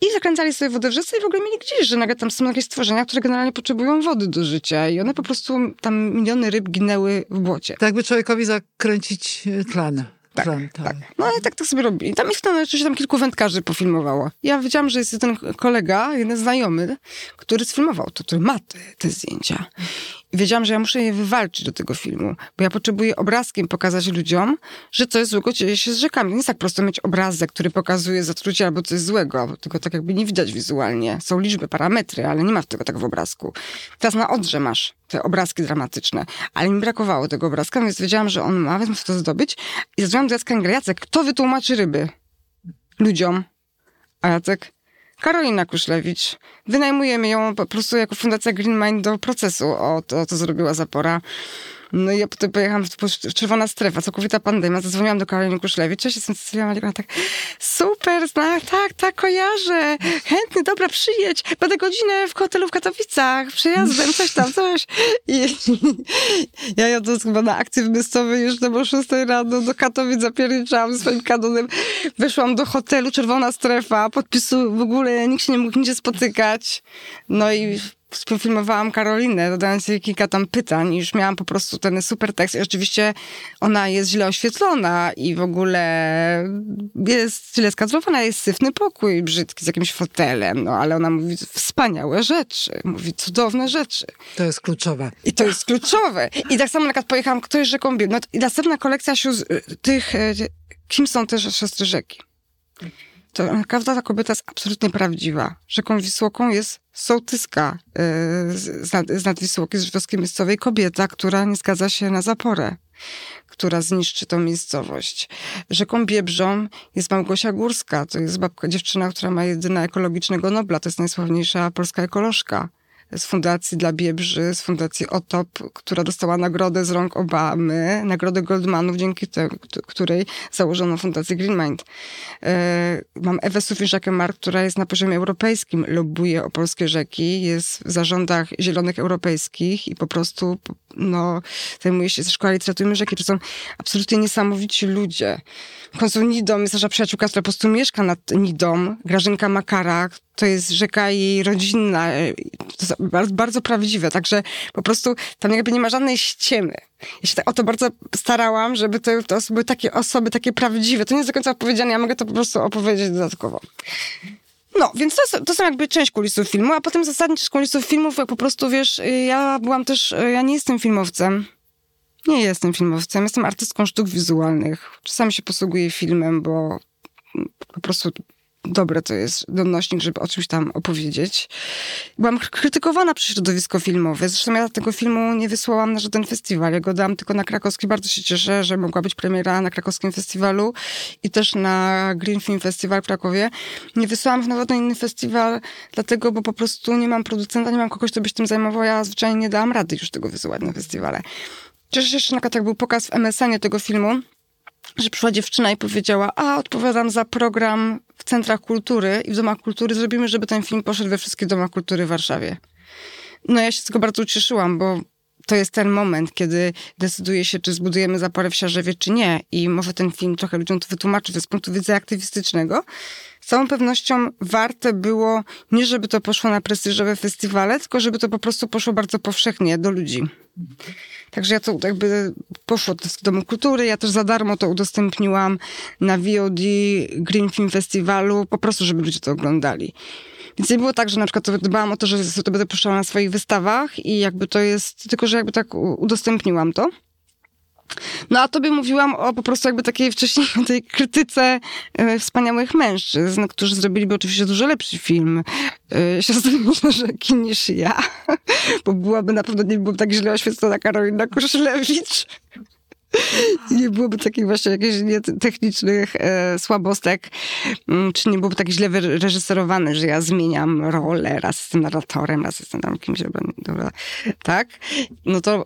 Speaker 2: I zakręcali sobie wodę w rzece i w ogóle mieli gdzieś, że nagle tam są jakieś stworzenia, które generalnie potrzebują wody do życia i one po prostu, tam miliony ryb ginęły w błocie.
Speaker 1: Tak by człowiekowi zakręcić tlen.
Speaker 2: Tak, tak, tak. No ale tak to sobie robili. Tam ich tam, oczywiście tam kilku wędkarzy pofilmowało. Ja wiedziałam, że jest jeden kolega, jeden znajomy, który sfilmował to, który ma te, te zdjęcia. Wiedziałam, że ja muszę je wywalczyć do tego filmu, bo ja potrzebuję obrazkiem pokazać ludziom, że coś złego dzieje się z rzekami. Nie jest tak prosto mieć obrazek, który pokazuje zatrucie albo coś złego, tylko tak jakby nie widać wizualnie. Są liczby, parametry, ale nie ma tego tak w obrazku. Teraz na Odrze masz te obrazki dramatyczne, ale mi brakowało tego obrazka, więc wiedziałam, że on ma, więc muszę to zdobyć. I zadzwoniłam do Jacka Jacek, kto wytłumaczy ryby? Ludziom. A Jacek, Karolina Kuszlewicz. Wynajmujemy ją po prostu jako Fundacja Green Mind do procesu o to, co zrobiła Zapora. No i ja potem pojechałam w czerwona strefa, całkowita pandemia. Zadzwoniłam do Karoliny Kuszlewicz. Cześć, jestem Cecilia Malikona. Tak, super, znak, tak, tak, kojarzę. Chętny, dobra, przyjedź. Będę godzinę w hotelu w Katowicach, przyjazdem, coś tam, coś. I, ja jadąc chyba na akcji wymysłowej już do 6 rano do Katowic zapierniczałam swoim kanonem. Weszłam do hotelu, czerwona strefa, podpisu w ogóle, nikt się nie mógł nigdzie spotykać. No i Spofilmowałam Karolinę, dodając jej kilka tam pytań i już miałam po prostu ten super tekst. I oczywiście ona jest źle oświetlona i w ogóle jest źle skadrowana, jest syfny pokój brzydki z jakimś fotelem, no ale ona mówi wspaniałe rzeczy, mówi cudowne rzeczy.
Speaker 1: To jest kluczowe.
Speaker 2: I to jest kluczowe. I tak samo na przykład pojechałam, kto jest rzeką No i następna kolekcja sióstr, tych, e, kim są te siostry rzeki to każda ta kobieta jest absolutnie prawdziwa. Rzeką Wisłoką jest sołtyska yy, z, nad, z z Żydowskiej miejscowej, kobieta, która nie zgadza się na zaporę, która zniszczy tą miejscowość. Rzeką Biebrzą jest Małgosia Górska, to jest babka, dziewczyna, która ma jedyna ekologicznego Nobla, to jest najsławniejsza polska ekolożka z Fundacji dla Biebrzy, z Fundacji OTOP, która dostała nagrodę z rąk Obamy, nagrodę Goldmanów, dzięki te, której założono Fundację Green Mind. E, mam Ewę Sufinszakę-Mark, która jest na poziomie europejskim, lobbuje o polskie rzeki, jest w zarządach zielonych europejskich i po prostu no, zajmuje się ze szkoła literatury rzeki. To są absolutnie niesamowici ludzie. W końcu Nidom jest nasza przyjaciółka, która po prostu mieszka nad Nidom, Grażynka Makara, to jest rzeka jej rodzinna, bardzo, bardzo prawdziwe, także po prostu tam jakby nie ma żadnej ściemy. Ja się tak o to bardzo starałam, żeby to, to były takie osoby, takie prawdziwe. To nie jest do końca opowiedziane, ja mogę to po prostu opowiedzieć dodatkowo. No, więc to, to są jakby część kulisów filmu, a potem zasadniczo kulisów filmów, jak po prostu, wiesz, ja byłam też, ja nie jestem filmowcem. Nie jestem filmowcem, jestem artystką sztuk wizualnych. Czasami się posługuję filmem, bo po prostu dobre to jest donośnik, żeby o czymś tam opowiedzieć. Byłam krytykowana przez środowisko filmowe. Zresztą ja tego filmu nie wysłałam na żaden festiwal. Ja go dałam tylko na krakowski. Bardzo się cieszę, że mogła być premiera na krakowskim festiwalu i też na Green Film Festival w Krakowie. Nie wysłałam na żaden inny festiwal, dlatego, bo po prostu nie mam producenta, nie mam kogoś, kto by się tym zajmował. Ja zwyczajnie nie dałam rady już tego wysyłać na festiwale. Cieszę się jeszcze na jak był pokaz w MSN-ie tego filmu, że przyszła dziewczyna i powiedziała, a odpowiadam za program w centrach kultury i w domach kultury zrobimy, żeby ten film poszedł we wszystkich domach kultury w Warszawie. No ja się z tego bardzo ucieszyłam, bo to jest ten moment, kiedy decyduje się, czy zbudujemy zaporę w Siarzewie, czy nie. I może ten film trochę ludziom to wytłumaczyć z punktu widzenia aktywistycznego. Z całą pewnością warte było nie, żeby to poszło na prestiżowe festiwale, tylko żeby to po prostu poszło bardzo powszechnie do ludzi. Także ja to jakby poszło do Domu Kultury, ja też za darmo to udostępniłam na VOD Green Film Festiwalu, po prostu, żeby ludzie to oglądali. Więc nie było tak, że na przykład dbałam o to, że to będę puszczała na swoich wystawach i jakby to jest, tylko że jakby tak udostępniłam to. No a tobie mówiłam o po prostu jakby takiej wcześniej tej krytyce e, wspaniałych mężczyzn, którzy zrobiliby oczywiście dużo lepszy film e, Siostry rzeki niż ja, bo byłaby na pewno nie byłoby tak źle oświetlona Karolina Kurszlewicz. nie byłoby takich właśnie jakichś technicznych e, słabostek, mm, czy nie byłoby tak źle wyreżyserowane, że ja zmieniam rolę, raz jestem narratorem, raz jestem tam kimś, dobra, tak? No to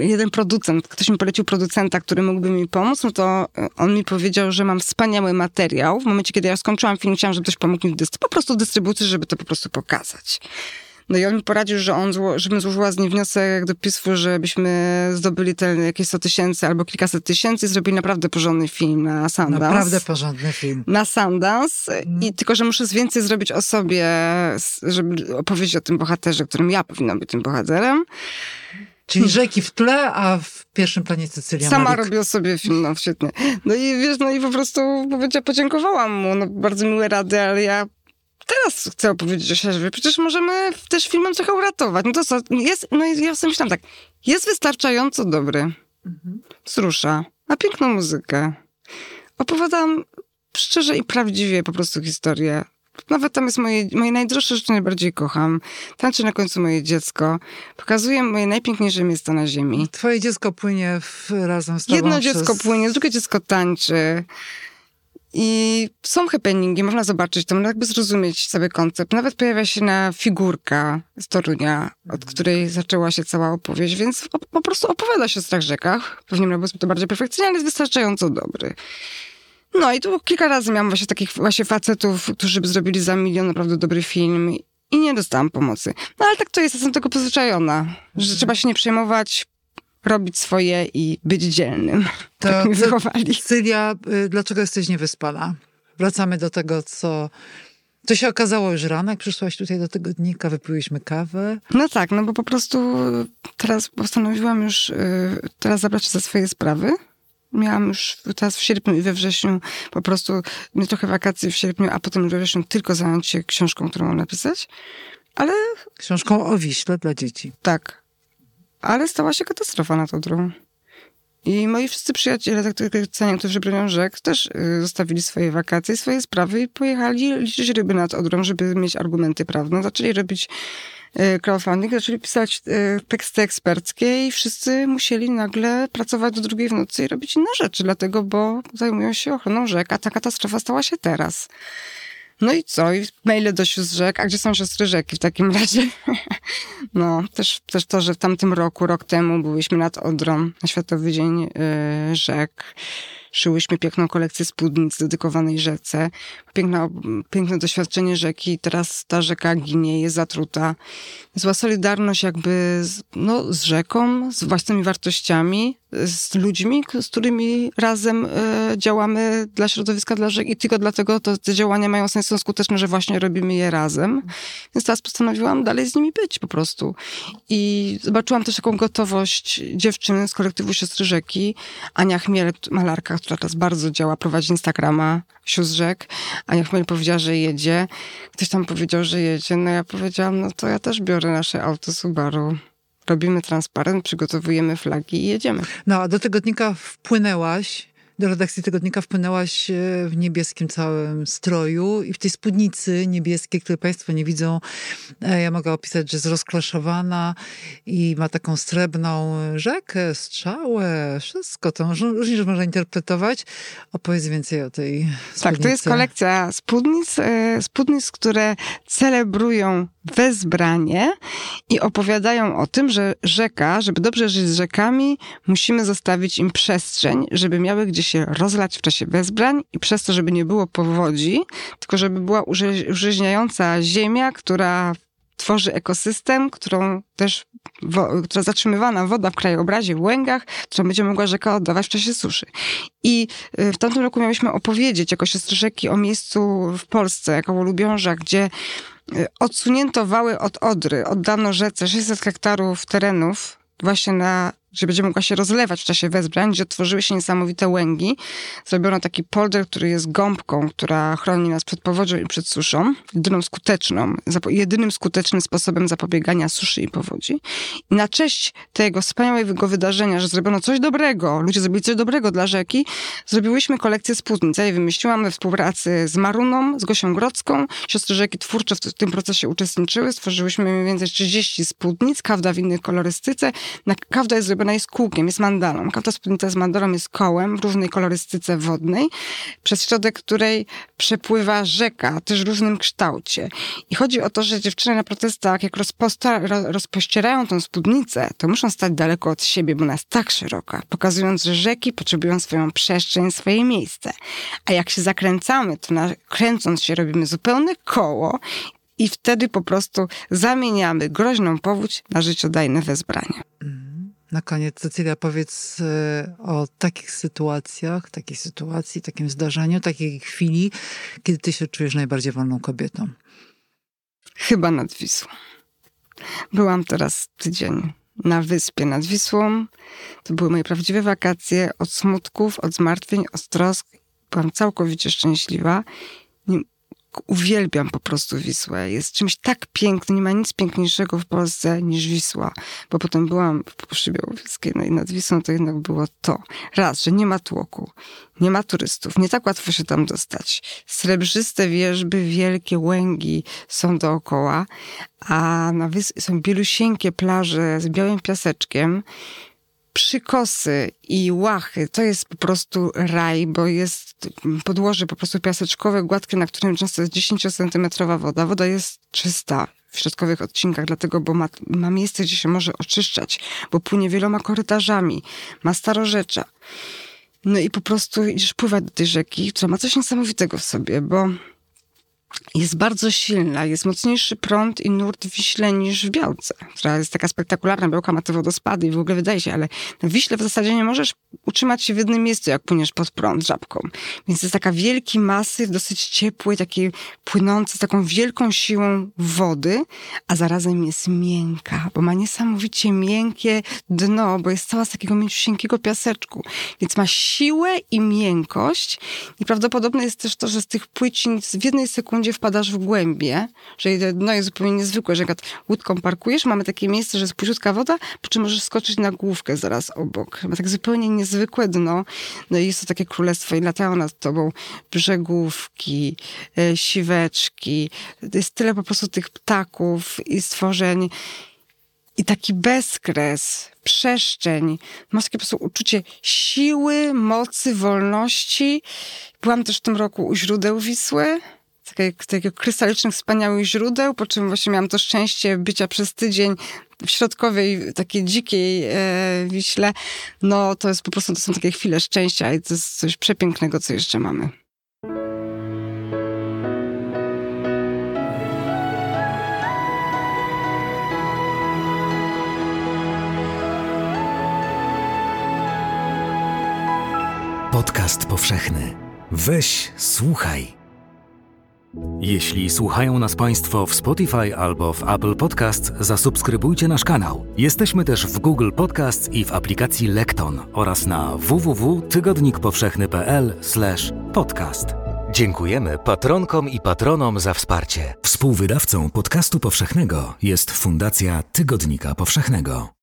Speaker 2: y, jeden producent, ktoś mi polecił producenta, który mógłby mi pomóc, no to y, on mi powiedział, że mam wspaniały materiał. W momencie, kiedy ja skończyłam film, chciałam, żeby ktoś pomógł mi w dystrybucji, po prostu dystrybucji, żeby to po prostu pokazać. No i on mi poradził, że on zło, żebym złożyła z nim wniosek do PISF-u, żebyśmy zdobyli te jakieś 100 tysięcy albo kilkaset tysięcy i zrobili naprawdę porządny film na Sundance.
Speaker 1: Naprawdę porządny film.
Speaker 2: Na Sundance. Mm. I tylko, że muszę więcej zrobić o sobie, żeby opowiedzieć o tym bohaterze, którym ja powinnam być tym bohaterem.
Speaker 1: Czyli rzeki w tle, a w pierwszym planie Cecylia
Speaker 2: Sama
Speaker 1: Malik.
Speaker 2: robię sobie film, no świetnie. No i wiesz, no i po prostu podziękowałam mu, no bardzo miłe rady, ale ja teraz chcę opowiedzieć o siebie. Przecież możemy też filmem trochę uratować. No to co, jest, no ja sobie myślałam tak, jest wystarczająco dobry. Mhm. Wzrusza. Ma piękną muzykę. Opowiadam szczerze i prawdziwie po prostu historię. Nawet tam jest moje, moje najdroższe rzeczy, najbardziej kocham. Tańczy na końcu moje dziecko. Pokazuje moje najpiękniejsze miejsca na ziemi.
Speaker 1: Twoje dziecko płynie w, razem z tobą
Speaker 2: Jedno
Speaker 1: przez...
Speaker 2: dziecko płynie, drugie dziecko tańczy. I są happeningi, można zobaczyć, to można jakby zrozumieć cały koncept. Nawet pojawia się na figurka z Torunia, od mhm. której zaczęła się cała opowieść, więc po, po prostu opowiada się o strach rzekach. Pewnie miałbym to bardziej perfekcyjnie, ale jest wystarczająco dobry. No i tu kilka razy miałam właśnie takich właśnie facetów, którzy by zrobili za milion naprawdę dobry film i nie dostałam pomocy. No ale tak to jest, jestem tego przyzwyczajona, że mhm. trzeba się nie przejmować, robić swoje i być dzielnym. To, tak mnie wychowali.
Speaker 1: Y, dlaczego jesteś niewyspana? Wracamy do tego, co... To się okazało już rano, jak przyszłaś tutaj do tygodnika, wypiłyśmy kawę.
Speaker 2: No tak, no bo po prostu teraz postanowiłam już y, teraz zabrać się za swoje sprawy. Miałam już teraz w sierpniu i we wrześniu po prostu mieć trochę wakacji w sierpniu, a potem we wrześniu tylko zająć się książką, którą mam napisać. Ale...
Speaker 1: Książką o Wiśle dla dzieci.
Speaker 2: Tak ale stała się katastrofa na Odrą. I moi wszyscy przyjaciele, tak cenią, którzy bronią rzek, też y, zostawili swoje wakacje, swoje sprawy i pojechali liczyć ryby nad Odrą, żeby mieć argumenty prawne. Zaczęli robić y, crowdfunding, zaczęli pisać y, teksty eksperckie i wszyscy musieli nagle pracować do drugiej w nocy i robić inne rzeczy, dlatego, bo zajmują się ochroną rzek, a ta katastrofa stała się teraz. No i co? I maile do sióstr rzek. A gdzie są siostry rzeki w takim razie? no, też, też to, że w tamtym roku, rok temu byliśmy nad Odrą na Światowy Dzień yy, Rzek szyłyśmy piękną kolekcję spódnic dedykowanej rzece. Piękne, piękne doświadczenie rzeki. Teraz ta rzeka ginie, jest zatruta. Zła solidarność jakby z, no, z rzeką, z własnymi wartościami, z ludźmi, z którymi razem y, działamy dla środowiska, dla rzek i tylko dlatego to, te działania mają sens, są skuteczne, że właśnie robimy je razem. Więc teraz postanowiłam dalej z nimi być po prostu. I zobaczyłam też taką gotowość dziewczyny z kolektywu Siostry Rzeki, Ania Chmiel, malarka, która teraz bardzo działa, prowadzi Instagrama Sióstr Rzek. Ania Chmiel powiedziała, że jedzie. Ktoś tam powiedział, że jedzie. No ja powiedziałam, no to ja też biorę nasze auto Subaru robimy transparent, przygotowujemy flagi i jedziemy.
Speaker 1: No, a do tygodnika wpłynęłaś do redakcji tygodnika wpłynęłaś e, w niebieskim całym stroju i w tej spódnicy niebieskiej, której Państwo nie widzą, e, ja mogę opisać, że jest rozklaszowana i ma taką srebrną rzekę, strzałę, wszystko to różnie, można interpretować. Opowiedz więcej o tej spódnicy.
Speaker 2: Tak, to jest kolekcja spódnic, e, spódnic, które celebrują wezbranie i opowiadają o tym, że rzeka, żeby dobrze żyć z rzekami, musimy zostawić im przestrzeń, żeby miały gdzie się rozlać w czasie wezbrań i przez to, żeby nie było powodzi, tylko żeby była użyźniająca ziemia, która tworzy ekosystem, którą też, wo, która zatrzymywana woda w krajobrazie, w łęgach, którą będzie mogła rzeka oddawać w czasie suszy. I y, w tamtym roku miałyśmy opowiedzieć jako siostry rzeki o miejscu w Polsce, jako Lubiąża, gdzie odsunięto wały od Odry, oddano rzece. 600 hektarów terenów właśnie na że będzie mogła się rozlewać w czasie wezbrań, gdzie tworzyły się niesamowite łęgi. Zrobiono taki polder, który jest gąbką, która chroni nas przed powodzią i przed suszą. Jedyną skuteczną, jedynym skutecznym sposobem zapobiegania suszy i powodzi. I na cześć tego wspaniałego wydarzenia, że zrobiono coś dobrego, ludzie zrobili coś dobrego dla rzeki, zrobiłyśmy kolekcję spódnic. Ja je wymyśliłam we współpracy z Maruną, z Gosią Grodzką. Siostry rzeki twórcze w tym procesie uczestniczyły. Stworzyłyśmy mniej więcej 30 spódnic, kawda w innej kolorystyce. Na, kawda jest zrobiona ona jest kółkiem, jest mandalą. Spódnica z mandalą jest kołem w różnej kolorystyce wodnej, przez środek której przepływa rzeka, też w różnym kształcie. I chodzi o to, że dziewczyny na protestach, jak rozposta, rozpościerają tą spódnicę, to muszą stać daleko od siebie, bo ona jest tak szeroka, pokazując, że rzeki potrzebują swoją przestrzeń, swoje miejsce. A jak się zakręcamy, to na, kręcąc się robimy zupełne koło i wtedy po prostu zamieniamy groźną powódź na życiodajne wezbranie.
Speaker 1: Na koniec, Cecylia, powiedz e, o takich sytuacjach, takiej sytuacji, takim zdarzeniu, takiej chwili, kiedy ty się czujesz najbardziej wolną kobietą.
Speaker 2: Chyba nad Wisłą. Byłam teraz tydzień na wyspie nad Wisłą. To były moje prawdziwe wakacje od smutków, od zmartwień, od trosk. Byłam całkowicie szczęśliwa uwielbiam po prostu Wisłę. Jest czymś tak pięknym, nie ma nic piękniejszego w Polsce niż Wisła. Bo potem byłam w Puszczy Białowieskiej, no i nad Wisłą to jednak było to. Raz, że nie ma tłoku, nie ma turystów, nie tak łatwo się tam dostać. Srebrzyste wierzby, wielkie łęgi są dookoła, a na są bielusieńkie plaże z białym piaseczkiem przykosy i łachy to jest po prostu raj, bo jest podłoże po prostu piaseczkowe, gładkie, na którym często jest 10-centymetrowa woda. Woda jest czysta w środkowych odcinkach, dlatego, bo ma, ma miejsce, gdzie się może oczyszczać, bo płynie wieloma korytarzami, ma starorzecza. No i po prostu idziesz pływać do tej rzeki, która ma coś niesamowitego w sobie, bo jest bardzo silna, jest mocniejszy prąd i nurt w Wiśle niż w Białce, która jest taka spektakularna, Białka ma te wodospady i w ogóle wydaje się, ale na Wiśle w zasadzie nie możesz utrzymać się w jednym miejscu, jak płyniesz pod prąd żabką. Więc jest taka wielki masyw, dosyć ciepły, taki płynący z taką wielką siłą wody, a zarazem jest miękka, bo ma niesamowicie miękkie dno, bo jest cała z takiego mięciusieńkiego piaseczku. Więc ma siłę i miękkość i prawdopodobne jest też to, że z tych płycin w jednej sekundzie sekundzie wpadasz w głębie, że dno jest zupełnie niezwykłe, że jak łódką parkujesz, mamy takie miejsce, że jest płyciutka woda, po czym możesz skoczyć na główkę zaraz obok. Ma tak zupełnie niezwykłe dno, no i jest to takie królestwo i latają nad tobą brzegówki, e, siweczki, jest tyle po prostu tych ptaków i stworzeń i taki bezkres, przestrzeń. Masz takie po prostu uczucie siły, mocy, wolności. Byłam też w tym roku u źródeł Wisły takiego, takiego krystalicznych, wspaniałych źródeł, po czym właśnie miałam to szczęście bycia przez tydzień w środkowej, takiej dzikiej e, Wiśle. No to jest po prostu, to są takie chwile szczęścia i to jest coś przepięknego, co jeszcze mamy.
Speaker 3: Podcast powszechny. Weź, słuchaj. Jeśli słuchają nas Państwo w Spotify albo w Apple Podcasts, zasubskrybujcie nasz kanał. Jesteśmy też w Google Podcasts i w aplikacji Lekton oraz na www.tygodnikpowszechny.pl/podcast. Dziękujemy patronkom i patronom za wsparcie. Współwydawcą podcastu powszechnego jest Fundacja Tygodnika Powszechnego.